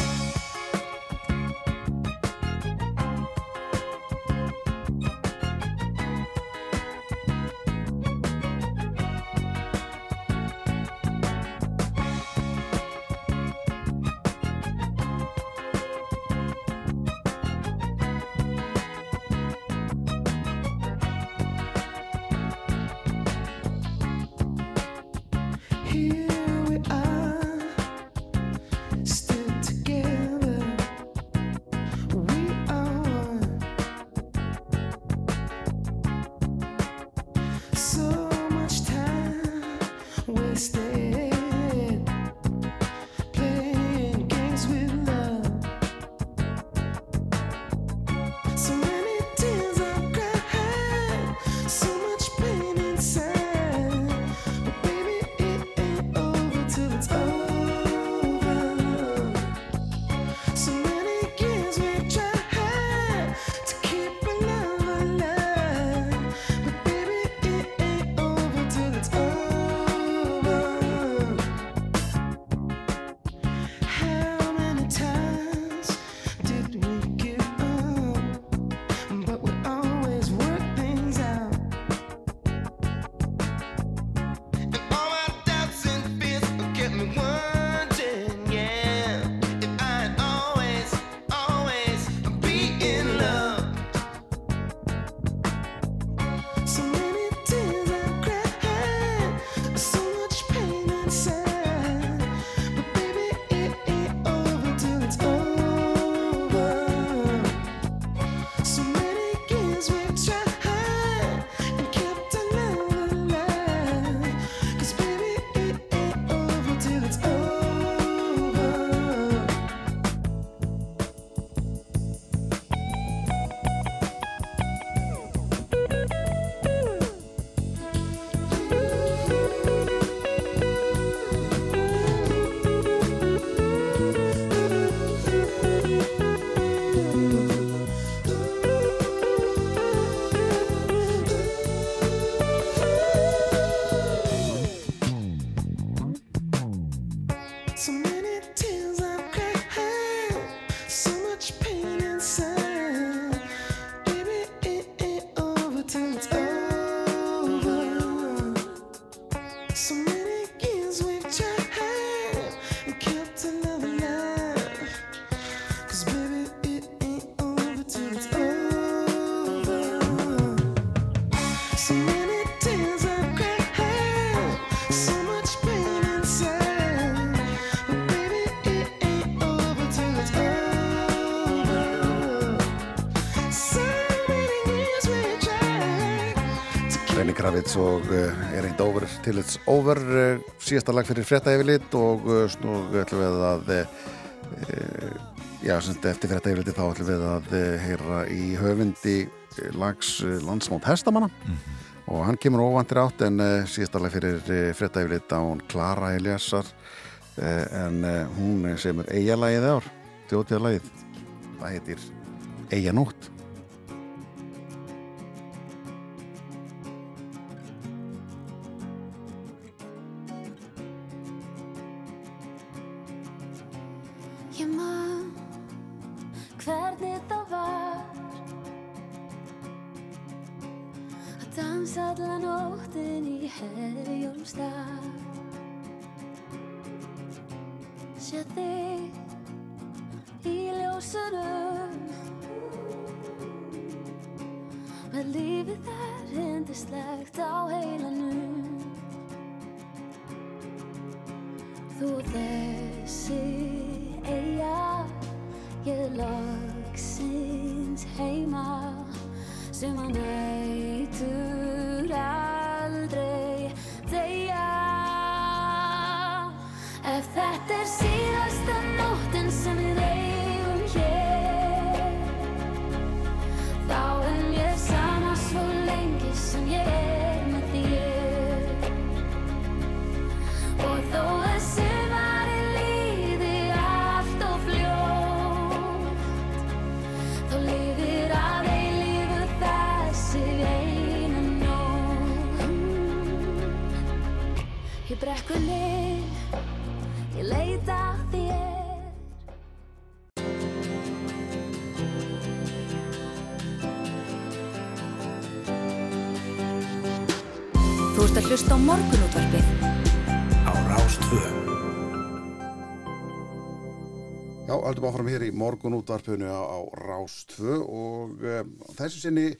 Kravitz og uh, er einn over til it's over uh, síðasta lag fyrir frétta yfirlit og uh, nú ætlum við að já, eftir frétta yfirliti þá ætlum við að heyra í höfundi lags landsmót hestamanna. Og hann kemur óvandir átt en síðasta lag fyrir frétta yfirlit á hún Klara Eliasar uh, en hún semur eigalagið ár, þjótiðalagið það heitir Eiganótt morgun útvarpinu á, á Rás 2 og um, þessu sinni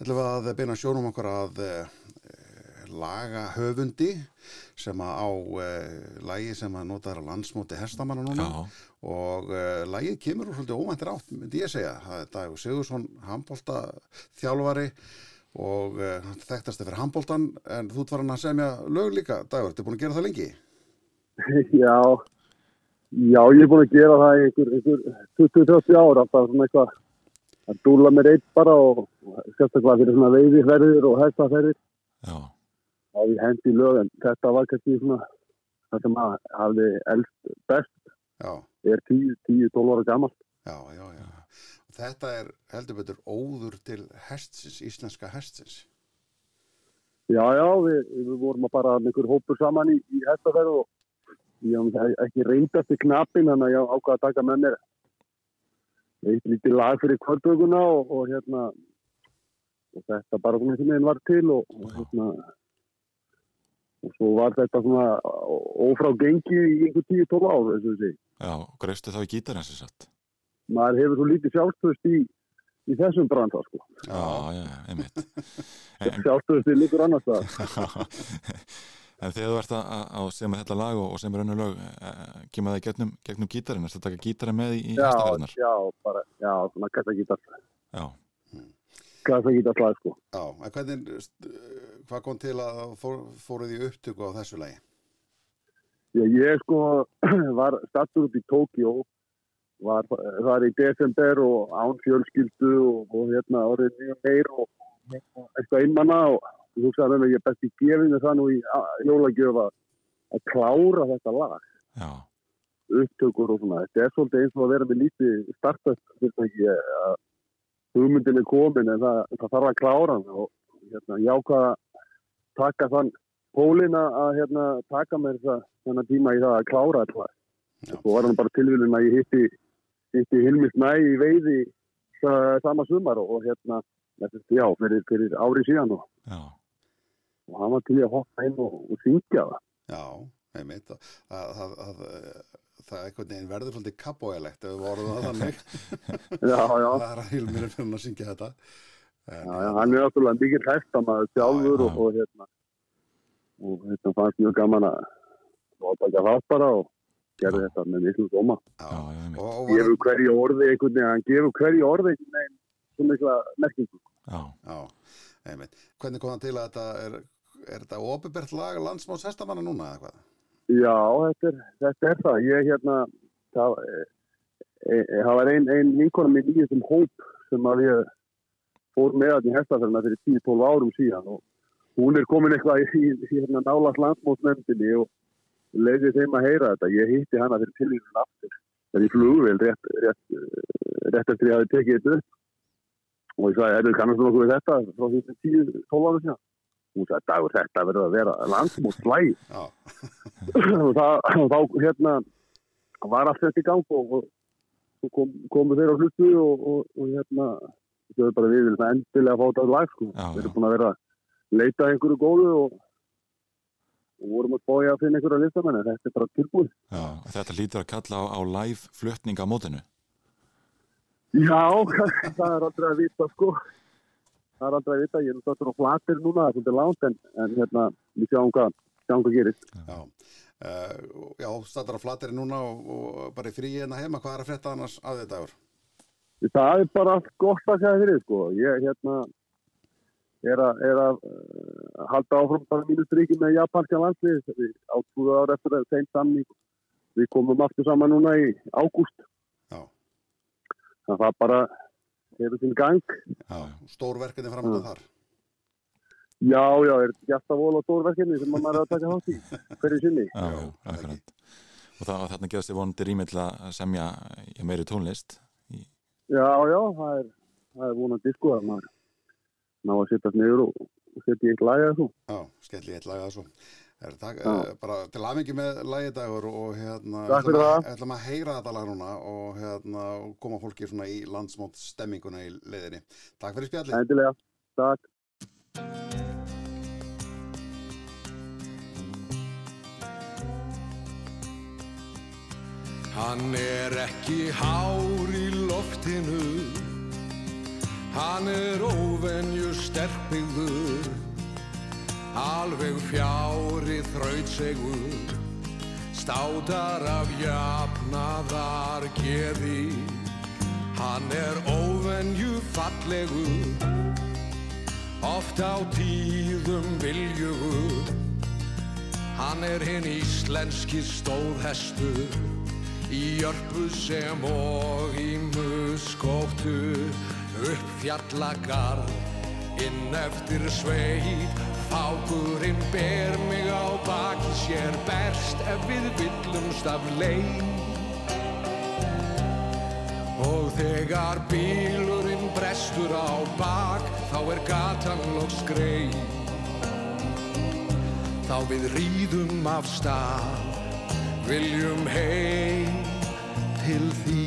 ætlum við að beina sjónum okkur að uh, laga höfundi sem að á uh, lagi sem að nota er að landsmóti hestamanna núna Já. og uh, lagið kemur úr svolítið óvæntir átt, myndi ég segja. Það er Dagur Sigursson, handbólta þjálfari og uh, þekktast fyrir handbóltan en þú ert farin að semja lög líka, Dagur, ertu búin að gera það lengi? [LAUGHS] Já, já, ég er búin að gera það í einhver, einhver 20-30 ára, alltaf svona eitthvað að dúla með reitt bara og og sérstaklega fyrir svona veiðiferðir og hestaferðir. Já. Já, ég hendi í lög en þetta var kannski svona það sem að hafði elst best. Já. Er 10-12 ára gammal. Já, já, já. Og þetta er heldur betur óður til hestsins, íslenska hestsins. Já, já, við, við vorum að bara einhver hópur saman í, í hestaferð og ég hef ekki reynd eftir knapin þannig að ég ákvaða að taka með mér eitt lítið lag fyrir kvöldböguna og, og hérna og þetta bara svona sem einn var til og, og hérna og svo var þetta svona ófrá gengi í einhver 10-12 ár þess að segja. Já, og greistu þá í gítarinn sem sagt. Maður hefur svo lítið sjálfstöðst í, í þessum branda sko. Já, já, einmitt. [LAUGHS] Sjálfstöðst í líkur annars það. [LAUGHS] En þegar þú ert að, að, að semja þetta lag og, og semja raunur lög, uh, kemur það í gegnum, gegnum gítarinn? Er þetta að taka gítarinn með í, í Já, bara, já, svona kassagítar. Já. Kassagítar slag sko. Já, en hvernig, hvað kom til að fór, fóruð í upptöku á þessu lagi? Já, ég sko [CLEARS THROAT] var stattur upp í Tókjó, var þar í desember og án fjölskyldu og, og hérna orðið mjög meir og og eitthvað einmanna og ég hugsaði með mig ég best í gefinu það nú í a- jólagjöf að klára þetta lag. Já. Upptökur og svona. Þetta er svolítið eins og að vera með lítið startup fyrirtæki að hugmyndin er komin en það, það þarf að klára og hérna, ég ákvað að taka þann pólinn að hérna, taka mér það, þennan tíma í það að klára þetta lag. Svo var hann bara tilvíðin að ég hitti, hitti Hilmis Næ í veiði sa- sama sumar og, og hérna, já, fyrir, fyrir ári síðan og, Já. Og hann var til að hoppa inn og, og syngja það. Já, einmitt. að- að- að- að- Það er einhvern veginn verður svolítið kappójalegt ef við vorum það þannig. [LAUGHS] Já, já. Það er að Hilmir er fyrir að syngja þetta. Já, já, hann er náttúrulega mikill hestamæður sjálfur og, og hérna og hérna fannst mjög gaman að að taka þátt bara og gerði þetta með miklu góma. Gefur hverju orði einhvern veginn, hann gefur hverju orði einhvern veginn svo mikla merkingu. Já. Já, einmitt. Hvernig kom það til að þetta er, er þetta opibert lag landsmáls hestamanna núna eða hvað? Já, þetta er, þetta er það. Ég hérna, það, e, e, það var ein, ein vinkona mín í þessum hóp sem að ég fór með hann í hestaferðina fyrir 10-12 árum síðan og hún er komin eitthvað í, í, í hérna nálast landsmótsnefndinni og leiði þeim að heyra þetta. Ég hitti hana fyrir tilvíðin aftur. Er í flugvel rétt, rétt, rétt eftir ég hafi tekið þetta og ég sagði, er kannast þú nokkuð þetta frá því til 10-12 árum síðan? Hún sagði, dagur þetta verður að vera landsmótslæg [LAUGHS] og þá hérna var allt þetta í gang og, og, kom, komu þeir á hlutu og, og, og hérna þau bara við viljum endilega fá þetta lag sko. við erum búin að vera að leita einhverju góðu og, og vorum að spója að finna einhverja listamenn en þetta er bara tilbúið. Já, þetta lítur að kalla á, á live flutning á mótinu. Já, [LAUGHS] það er aldrei að vita sko það er aldrei að vita, ég er náttúrulega á flatir núna það er langt en, en hérna við sjáum hvað, sjáum hvað gerist. Já, uh, já statar á flateri núna og, og bara í frí hérna heima, hvað er að frétta annars að þetta ár? Það er bara allt gott að segja fyrir sko. Ég hérna er að, er að uh, halda áfram bara mínu stryki með japanska landslið við átúðu ára eftir að þeim samning við komum aftur saman núna í ágúst. Að það bara hefur sinn gang Já, stórverkefni framönda þar Já, já, er gæsta vol og stórverkefni sem maður er að taka þátt í [LAUGHS] hverju sinni Já, akkurat. Og það, þarna gefast þið vonandi rými til að semja í meiri tónlist. Já, já, það er, það er vonandi sko að maður ná að sittast niður og, og setja í eitt lag eða svo. Já, skell í eitt lag. Er, Já. uh, bara til aðmengi með lagidagur og hérna ætlum að- að heyra þetta lag núna og hérna og koma fólki svona í landsmót stemminguna í leiðinni. Takk fyrir spjallið. Endilega, takk. Hann er ekki hár í loftinu Hann er óvenju sterkbyggður Alveg fjári þrautsegur. Státar af jafnaðar geði Hann er óvenju fallegur. Oft á tíðum viljugur Hann er hinn íslenski stóðhestur. Í jörpu sem og í muskóttu Upp fjallagarð Inn eftir sveit. Fákurinn ber mig á baki sér Berst ef við villumst af leið. Og þegar bílurinn brestur á bak Þá er gatan loks greið. Þá við rýðum af stað Viljum heim til því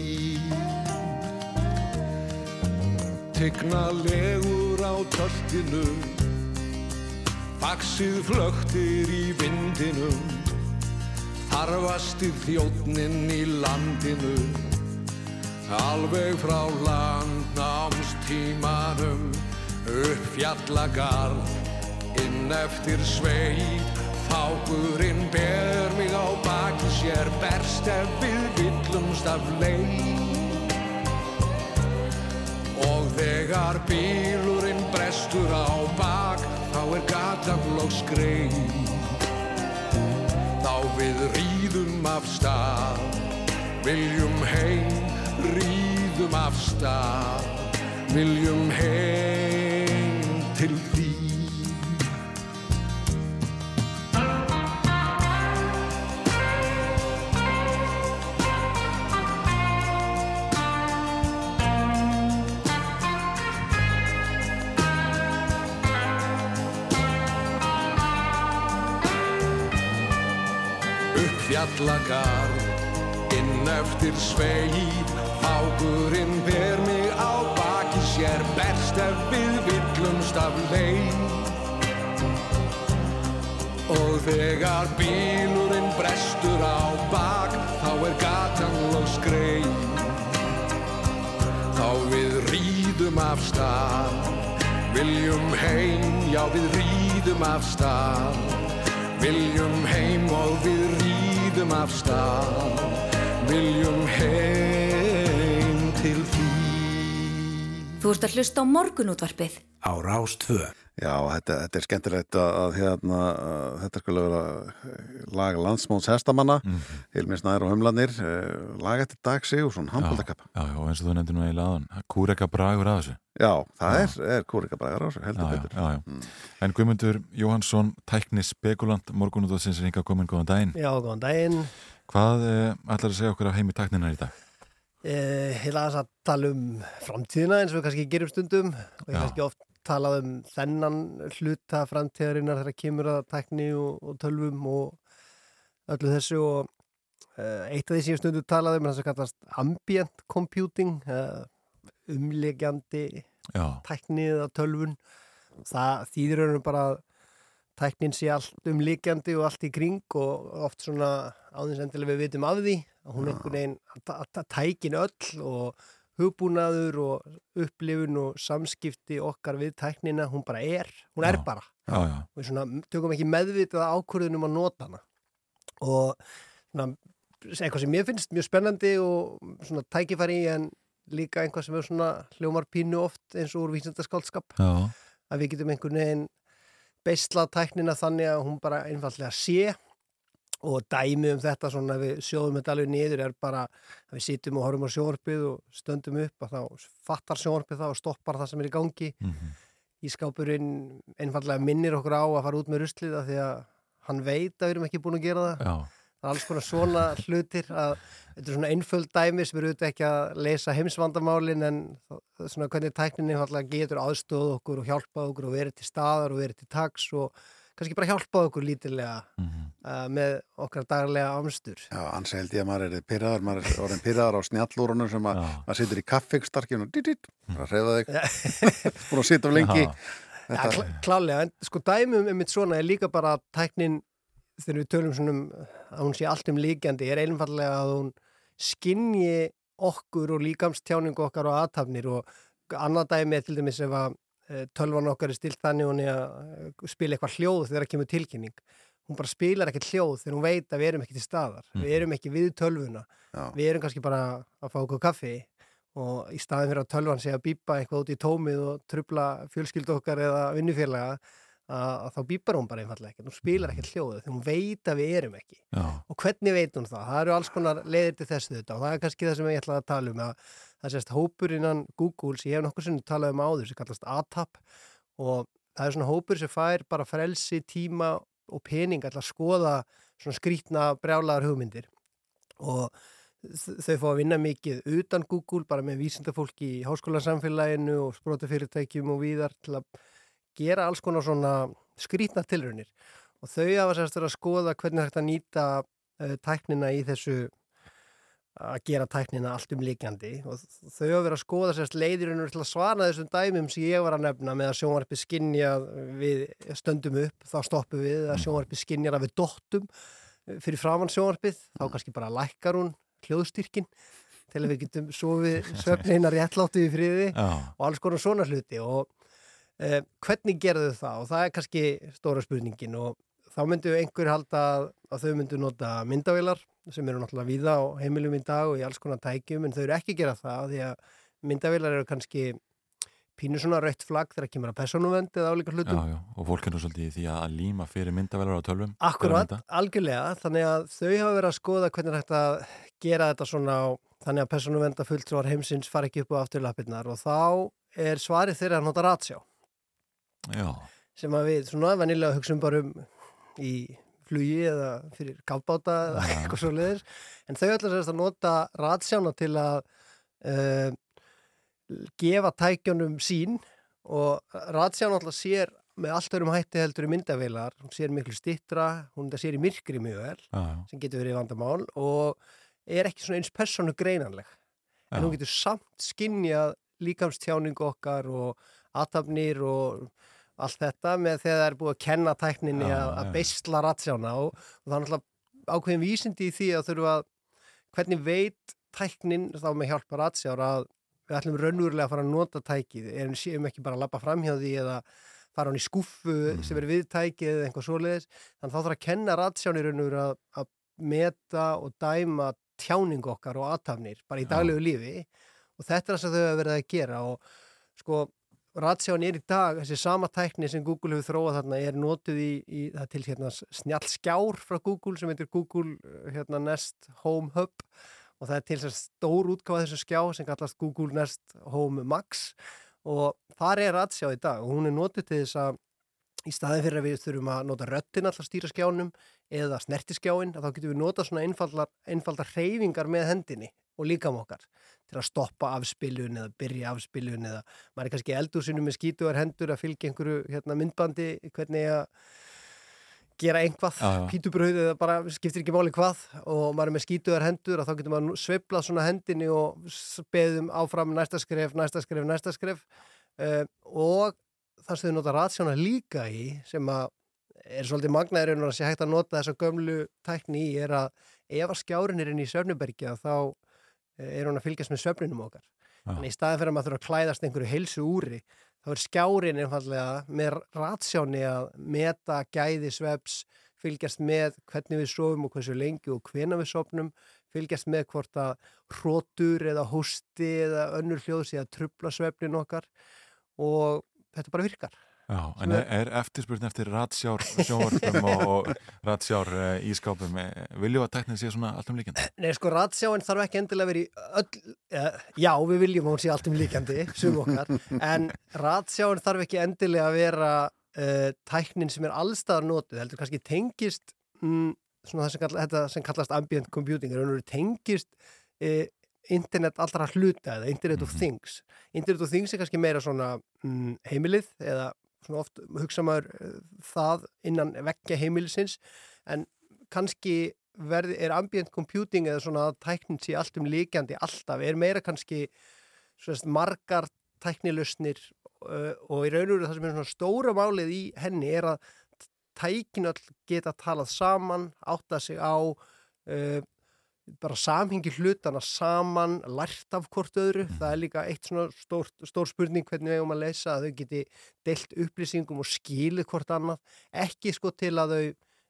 Tignalegur á töltinu Faxið flögtir í vindinum. Þarfasti þjóttnin í landinu. Alveg frá landnámstímanum. Upp fjallagarð Inn eftir sveit. Fákurinn ber mig á baki sér Berst ef við villumst af leið þegar bílurinn brestur á bak Þá er gatan loks greið Þá við rýðum af stað Viljum heim, rýðum af stað Viljum heim til fjallagarð. Inn eftir sveit Hákurinn ber mig á baki sér berst ef við villumst af leið. Og þegar bílurinn brestur á bak þá er gatan loks greið. Þá við rýðum af stað Viljum heim, já við rýðum af stað. Viljum heim og við rýðum af stað Viljum heim til því Þú ert að hlusta á morgunútvarpið. Á Rás 2. Já, þetta, þetta er skemmtilegt að, að hérna, að þetta skulle vera eh, lag landsmóns hestamanna, mm Mhm. -hmm. Hilmi Snær og Humlanir, lag eftir Dag Sigursson, handbóltakappa. Já, já, eins og þú nefndir nú eiginlega aðan Kúreka bragur að þessu Já, það er, er kúrika bragar á þessu, heldur já, betur. já, já, já. En Guðmundur Jóhansson, tækni spekulant morgunútvarsins er hinga komin góðan daginn Já, góðan daginn. Hvað eh, ætlar að segja okkur af heimi tækninar í dag? Eh, Heila þess að tala um framtíðina eins og við kannski gerum stundum og ég Já. kannski oft talað um þennan hluta framtíðarinnar þegar kemur að tækni og, og tölvum og öllu þessu og eh, eitt af því sem ég stundum talaði um er þess að kallast ambient computing eh, umlegjandi Já. tækni eða tölvun. Það þýðir raunum bara að tæknin sé allt umlikjandi og allt í kring og oft svona áðins endilega við vitum af því. Hún er einhvern veginn að- tækin öll og hugbúnaður og upplifun og samskipti okkar við tæknina, hún bara er hún er bara. Já, já. og við svona tökum ekki meðvitað ákvörðunum að nota hana. Og svona eitthvað sem mér finnst mjög spennandi og svona tækifæri í en líka einhvað sem er svona hljómar pínu oft eins og úr vísindaskálskap Já. að við getum einhvern veginn beislað tæknina þannig að hún bara einfallega sé og dæmi um þetta svona að við sjóðum þetta alveg niður er bara að við sittum og horfum á sjónvarpið og stöndum upp að þá fattar sjónvarpið það og stoppar það sem er í gangi Mhm. Ískápurinn einfallega minnir okkur á að fara út með ruslið af því að hann veit að við erum ekki búin að gera það Já. Það er alls konar svona hlutir að þetta er svona einföld dæmi sem eru auðvitað ekki að leysa heimsvandamálin en svona hvernig tækninni getur aðstóð okkur og hjálpað okkur og verið til staðar og verið til taks og kannski bara hjálpað okkur lítilega uh, með okkar daglega ámstur Já, annars held ég að maður er pyrraðar, maður er orðin pyrraðar á snjallúrunum sem að maður situr í kaffikstarkinu og dít, bara að reyða þig, búin að sitja of lengi. Já, klá, klálega, en sko dæmum um mitt svona er líka bara að tæknin þegar við tölum svona um að hún sé allt um líkjandi er einfallega að hún skinji okkur og líkamstjáningu okkar og aðtafnir og annað dæmi er til dæmis ef að eh, tölvan okkar er stilt þannig hún er að spila eitthvað hljóð þegar það kemur tilkynning. Hún bara spilar ekkert hljóð þegar hún veit að við erum ekki til staðar. Við erum ekki við tölvuna. Já. við erum kannski bara að fá okkur kaffi og í staðin fyrir að tölvan sé að býpa eitthvað út í tómið og trubla fjölskyldu okkar eða vinnufélaga að, þá býpar hún bara einfallega ekkert, hún spilar ekkert hljóðu þegar hún veit að við erum ekki Já. og hvernig veit hún það? Það eru alls konar leiðir til þessu þetta og það er kannski það sem ég ætlaði að tala um að það sést hópur innan Google sem ég hef nokkur sinni talað um áður sem kallast ATAP og það er svona hópur sem fær bara frelsi, tíma og pening ætla að skoða svona skrítna brjálaðar hugmyndir og þau fá að vinna mikið utan Google bara með vísindafólki í háskólasamfélaginu og gera alls konar svona skrítna tilraunir. Og þau hafa sérst verið að skoða hvernig að nýta uh, tæknina í þessu að gera tæknina allt um líkjandi og þau hafa verið að skoða sérst leiðirunur til að svara þessum dæmum sem ég var að nefna með að sjónvarpið skinja við stöndum upp, þá stoppum við að sjónvarpið skinjar að við dottum fyrir framann sjónvarpið, þá kannski bara lækkar hún hljóðstyrkin til að við getum sofið [LAUGHS] svefninar réttláttu í friði Já. og alls konar svona hluti. Og eh, hvernig gerðu það? Og það er kannski stóra spurningin og þá myndu einhver halda að, þau myndu nota myndavélar sem eru náttúrulega víða á heimilum í dag og í alls konar tækjum en þau eru ekki að gera það því að myndavélar eru kannski pínu svona rautt flagg þegar kemur að personuvend eða álíka hlutum. Já, já, og fólk er nú svolítið í því að líma fyrir myndavelar á tölvum Akkurat, algjörlega, þannig að þau hafa verið að skoða hvernig er að gera þetta svona á, þannig að persónuvenda fulltrúar heimsins fara ekki upp á afturlappirnar og þá er svarið þeirra að nota ratsjá Já, sem að við svona vanilega hugsaum bara um í flugi eða fyrir kafbáta eða eitthvað svo leiðis en þau ætla sérst að nota ratsjána til að uh, gefa tækjunum sín og ratsján alltaf sér með allt öðrum hætti heldur í myndavélar. Hún sér miklu stittra, hún sér í myrkri mjög vel, Já, já. sem getur verið vandamál og er ekki svona eins personu greinanleg en hún getur samt skinnjað líkamstjáningu okkar og aðtapnir og allt þetta með þegar það er búið að kenna tækninni Já, að, beisla ratsjána og, og það er náttúrulega ákveðin vísindi í því að þurfa að hvernig veit tæknin þá með hjálpa ratsjár að við ætlum raunverulega að fara að nota tækið en séum ekki bara að lappa fram hjá því eða fara hann í skuffu sem er við tækið eða eitthvað svoleiðis. Þannig þá þarf að kenna ratsjánir raunverulega að, að meta og dæma tjáning okkar og aðtafnir bara í daglegu lífi. Og þetta er það sem þau hafa verið að gera og sko ratsján er í dag, þessi sama tækni sem Google hefur þróað þarna er notuð í, í það til hérna snjall skjár frá Google sem heitir Google uh, hérna, Nest Home Hub og það er til þess stór útgáfa þessu skjá sem kallast Google Nest Home Max og þar er ratsjá í dag og hún er notuð til þess að í staðin fyrir að við þurfum að nota röttin alltaf stýra skjánum eða snertiskjáin að þá getum við nota svona einfaldar, einfaldar hreyfingar með hendinni og líkam okkar til að stoppa afspilun eða byrja afspilun eða maður er kannski eldúsinu með skítuar hendur að fylgja einhverju hérna, myndbandi hvernig að gera einhvað, Já, já. pítubröð eða bara skiptir ekki máli hvað og maður er með skítuðar hendur að þá getur maður sveiflað svona hendinni og beðum áfram næsta skref, næsta skref, næsta skref uh, og það sem þau nota ratsjóna líka í sem að er svolítið magnaður að sé hægt að nota þessa gömlu tækni í er að ef að skjárin er inn í söfnubergja þá er hún að fylgjast með söfninum okkar Þannig í staðin fyrir að maður þurfa að klæðast einhverju heilsu úri þá er skjárin einfallega með ratsjáni að meta gæði sveps, fylgjast með hvernig við sofum og hversu lengi og hvena við sofnum, fylgjast með hvort að hrótur eða hósti eða önnur hljóðs eða trubla svefnin okkar og þetta bara virkar. Já, en er, er eftirspurn eftir ratsjár sjónvarpum og, ratsjár uh, ískápum, uh, vilju að tæknin sé svona allt um líkjandi? Nei, sko, ratsjáin þarf ekki endilega í öll, já, við viljum að hún sé allt um líkjandi, sum okkar, en ratsjáin þarf ekki endilega að vera uh, tæknin sem er allstaðar notuð, heldur kannski tengist mm, svona það sem, kalla, þetta sem kallast ambient computing, er raunveru tengist uh, internet allra hluta eða internet of things. Internet of things er kannski meira svona mm, heimilið eða svona oft hugsa maður uh, það innan vekkja heimilisins en kannski verði, er ambient computing eða svona tæknin sé allt um líkjandi alltaf, er meira kannski svona margar tæknilausnir uh, og í raun og veru það sem er svona stóra málið í henni er að tækinu all geta talað saman, átta sig á uh, bara samhengi hlutana saman, lært af hvort öðru, það er líka eitt svona stór, stór spurning hvernig við eigum að lesa að þau geti deilt upplýsingum og skilið hvort annað, ekki sko til að þau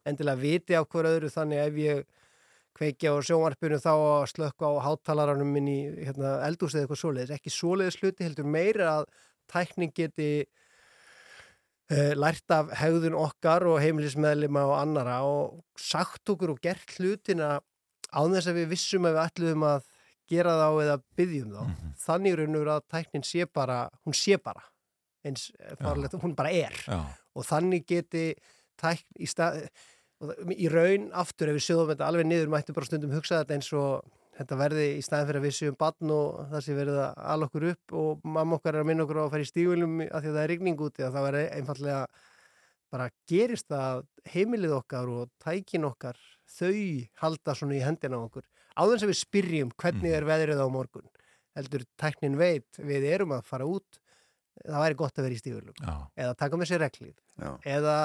endilega viti af hvort öðru. Þannig ef ég kveikja á sjónvarpinu þá að slökka á háttalaranum minn í hérna, eldús eða eitthvað svoleiðis, ekki svoleiðis hluti heldur meira að tækning geti uh, lært af hegðun okkar og heimilismeðlima og annara og sagt okkur og gert hlutina án þess að við vissum að við ætluðum að gera þá eða byggjum þá. Þannig raunur að tæknin sé bara, hún sé bara eins farlegt, hún bara er Já. og þannig geti tækn í stað í raun aftur ef við sjóðum þetta alveg niður mættum bara stundum hugsa þetta eins og þetta verði í staðin fyrir að við séum barn og það sé verið að ala okkur upp og mamma okkar er að minna okkur á að fara í stígulum að því að það er rigning úti að það verði einfallega bara gerist að heimilið okkar og tækin okkar þau halda svona í hendina á okkur áður sem við spyrjum hvernig er veðrið á morgun heldur tæknin veit við erum að fara út það væri gott að vera í stígulum Já. eða taka með sér reglið Já. eða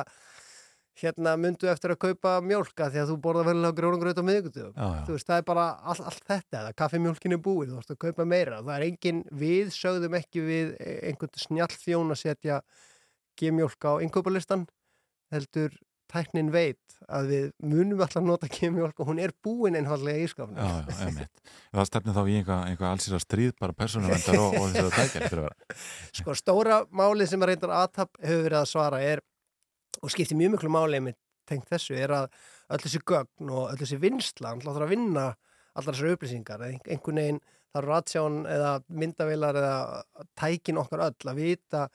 hérna myndu eftir að kaupa mjólka því að þú borða verulega grónungraut á miðugundum Já, já. þú veist það er bara all, allt þetta eða kaffimjólkin er búið, þú veist að kaupa meira það er engin, við sögðum ekki við einhvern snjall þjón að setja gemjólk á innkaupalistan heldur tæknin veit að við munum alltaf nota gemjólk og hún er búin einfallega í skafnum Já, já, einmitt. Það stefnir þá í einhvað, einhvað allsýra stríð, bara persónuvendar og, og þess að tækja eftir að vera. Sko stóra málið sem að reyndar aðtap hefur verið að svara er og skiptir mjög miklu máli með tengt þessu er að öll þessi gögn og öll þessi vinsla hann hláttur að vinna allar þessar upplýsingar Ein- einhvern veginn þarf ratsján eða myndavilar eða tækin okkar öll að vita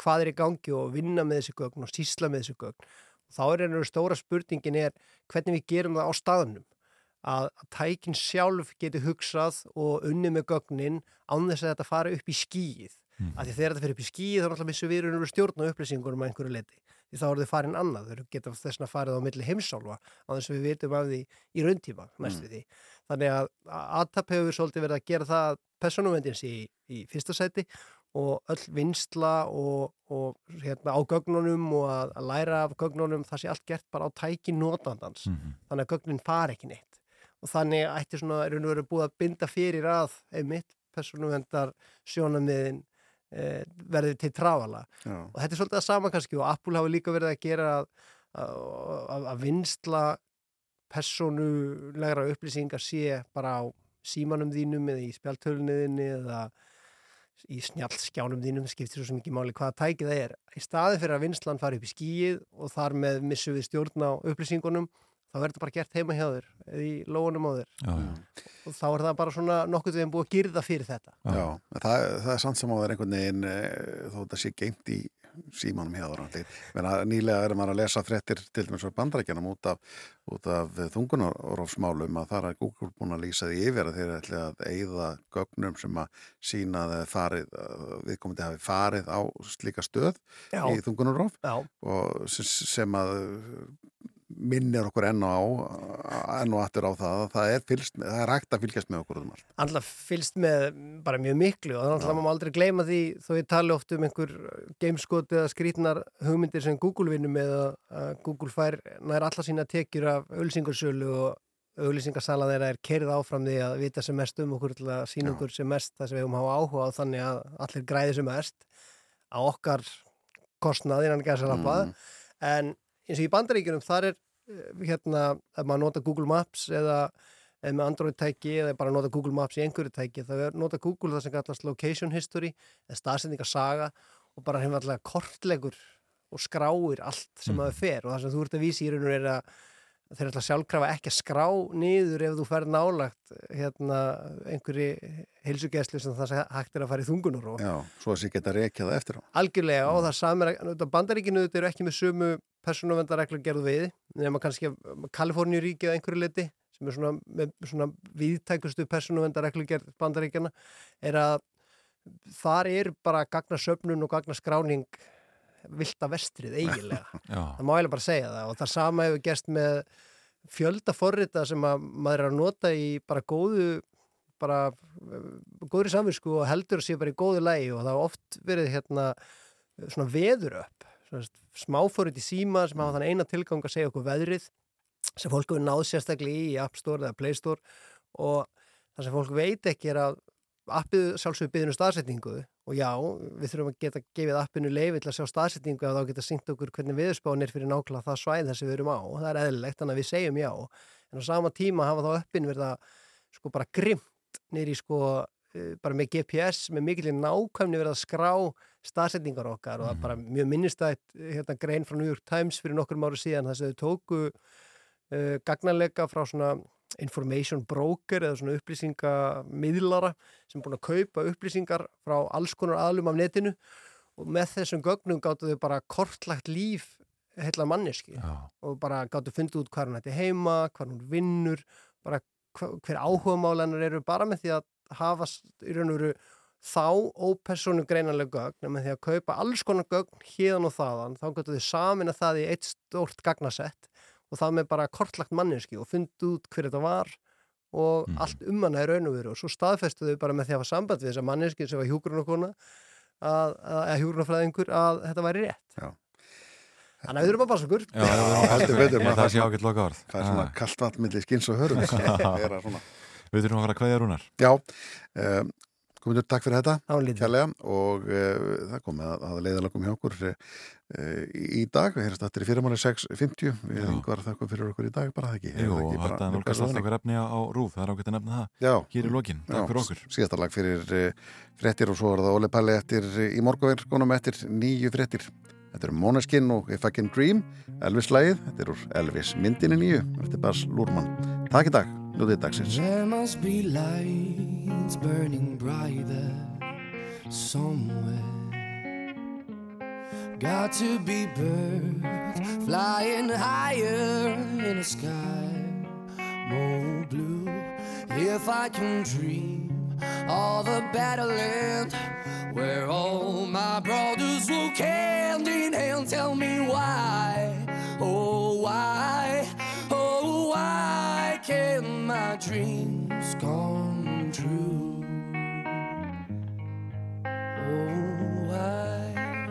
hvað er í gangi og vinna með þessi gögn og sísla með þessi gögn. Og þá er einhverju stóra spurningin er hvernig við gerum það á staðnum? Að, tækin sjálf geti hugsað og unni með gögnin án þess að þetta fara upp í skýið. Mm. af því þegar þetta fyrir upp í skýið þá er alltaf missu við stjórn á upplýsingunum að einhverju leiti því þá eru þau farin annað, þau geta þess að farið á milli heimsálfa á þess að við vitum af því í rauntíma næstu Mm. því. Þannig að ATAP hefur svolítið verið að gera það að personumvendins í, í fyrsta sæti og öll vinsla og, og hérna, á gögnunum og að, að læra af gögnunum það sé allt gert bara á tæki notandans. Þannig að gögnin fari ekki neitt. Og þannig ætti svona er og veru búið að binda fyrir að einmitt personuvendar sjónamiðin e, verði til trafala. Já. og þetta er svolítið að sama kannski og Apple hafi líka verið að gera að, að, að vinsla personulegra upplýsingar sé bara á símanum þínum eða í spjaltölunniðinni eða í snjallskjánum þínum, það skiptir svo ekki máli hvaða tækið það er. Í staði fyrir að vinslan fari upp í skíið og þar með missu við stjórn á upplýsingunum, þá verður þetta bara gert heima hjá þér, eða í lóunum á þér. Já, já. Og þá er það bara svona nokkuð við hefum búið að girða fyrir þetta. Já, það, það er samt sem á það er einhvern veginn e, þó þetta sé geimt í símanum hjá það Menna, nýlega erum maður að lesa fréttir til dæmis frá bandrækjanum út af, af þungunarófsmálum að þar er Google búin að lýsa því yfir að þeir ætli að eigða gögnum sem að sína að farið, viðkomandi hafi farið á slíka stöð Já. í þungunaróf sem að minnir okkur enn á enn og aftur á það að það er, fylgst, það er hægt að fylgjast með okkur um allt. Alltaf fylgst með bara mjög miklu og þannig að maður aldrei gleyma því þó ég tali oft um einhver gameskot eða skrítnar hugmyndir sem Google vinnum að að Google fær nær alla sína tekjur af auðlýsingarsölu og auðlýsingarsala þeirra er kerið áfram því að vita sem mest um okkur til að sína okkur sem mest það sem við höfum hafa áhuga á þannig að allir græði sem mest á okkar kostnað innan gæsa Mm. en eins og í bandaríkjunum þar er hérna, ef maður nota Google Maps eða eða með Android tæki eða bara nota Google Maps í einhverju tæki þá er nota Google það sem kallast location history eða staðsendingasaga og bara alltaf kortlegur og skráir allt sem Mhm. maður fer og það sem þú ert að vísi í raun og er að þeir ætla sjálfkrafa ekki að skrá niður ef þú fer nálagt hérna einhverju heilsugeslu sem það hægt er að fara í þungunur og Já, svo að sér geta rekjað það eftir á. algjörlega og það samir að bandaríkinu þetta eru ekki með sömu persónuvendarreglur gerðu við nema kannski Kaliforníu ríki eða einhverju liti sem er svona, með svona viðtækustu persónuvendarreglur gerð bandaríkjana er að þar er bara gagna söfnun og gagna skráning vilda vestrið eiginlega. [LAUGHS] Það má eiginlega bara segja það. Og það sama hefur gerst með fjölda forrita sem að maður er að nota í bara góðu bara eh, góðri samvinsku og heldur að sé bara í góðu lægi og það hafa oft verið hérna svona veður upp. Smáfórit í síma sem hafa þann eina tilgang að segja okkur veðrið sem fólk hefur náð sérstaklega í í App Store eða Play Store. Og það sem fólk veit ekki er að appið sjálfsögur byggðinu staðsetningu og já, við þurfum að geta gefið appinu leiði til að sjá staðsetningu og þá geta syngt okkur hvernig viðspáin er fyrir nákvæmlega það svæð þess að við erum á. Það er eðlilegt þannig að við segjum já. En á sama tíma hafa þá uppin verið að sko bara grimt nýri sko eh, bara með GPS, með mikilvæg nákvæmni verið að skrá staðsetningar okkar. Og það er bara mjög minnistætt hérna grein frá New York Times fyrir nokkur ári síðan þess að þau tóku uh, gagnanleika frá svona information broker eða svona upplýsingamiðlara sem er búin að kaupa upplýsingar frá alls konar aðlum af netinu og með þessum gögnum gáttu þau bara kortlagt líf heila manneski Já. og bara gáttu fundið út hvað hún ætti heima, hvað hún vinnur bara hver áhugamálanar eru bara með því að hafa í raun og veru þá ópersonu greinanlega gögn með því að kaupa alls konar gögn hérðan og þaðan, þá gáttu þau samin að það í eitt stórt gagnasett og það með bara kortlagt manneski og fundið út hver þetta var og allt um hana er raun og veru og svo staðfestu þau bara með því að hafa samband við þessa manneski sem var hjúgrunarkona að, að, að hjúgrunarfræðingur að þetta væri rétt. Já. Þannig að við þurfum að passa okkur. Það sé ágætt loka orð Það er svona kallt vatn milli skins og [LAUGHS] svona. Við þurfum að fara að kveðja rúnar. Já, um, komindur takk fyrir þetta kærlega og uh, það komið að, að leiðalögum hjá okkur uh, í dag, við heyrst aftur í fyrirmáli 6.50, við yngvar þakkum fyrir okkur í dag bara það ekki, Jú, þetta nálgast alltaf okkur efni á á rúf, það er ágætt að nefna það. Já. Hér í lokin, takk Já, fyrir okkur. Síðasta lag fyrir uh, frettir og svo er það Óli Palli eftir í morgunverkunum eftir nýju frettir Þetta eru Måneskin og If I Can Dream Elvis lagið, þetta er úr Elvis myndinni nýju, eftir Bas Lúrmann Takk í dag, There must be lights burning brighter somewhere. Got to be birds flying higher in the sky, more blue. If I can dream of the better land where all my brothers walk hand in hand, tell me why, oh why, Oh, why can't my dreams come true? Oh, why?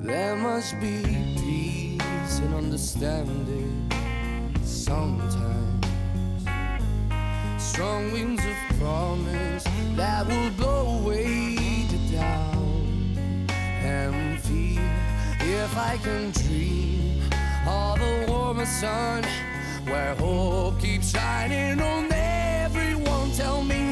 There must be peace and understanding sometimes. Strong winds of promise that will blow away the doubt and fear. If I can dream all the way you're sun, where hope keeps shining on everyone. Tell me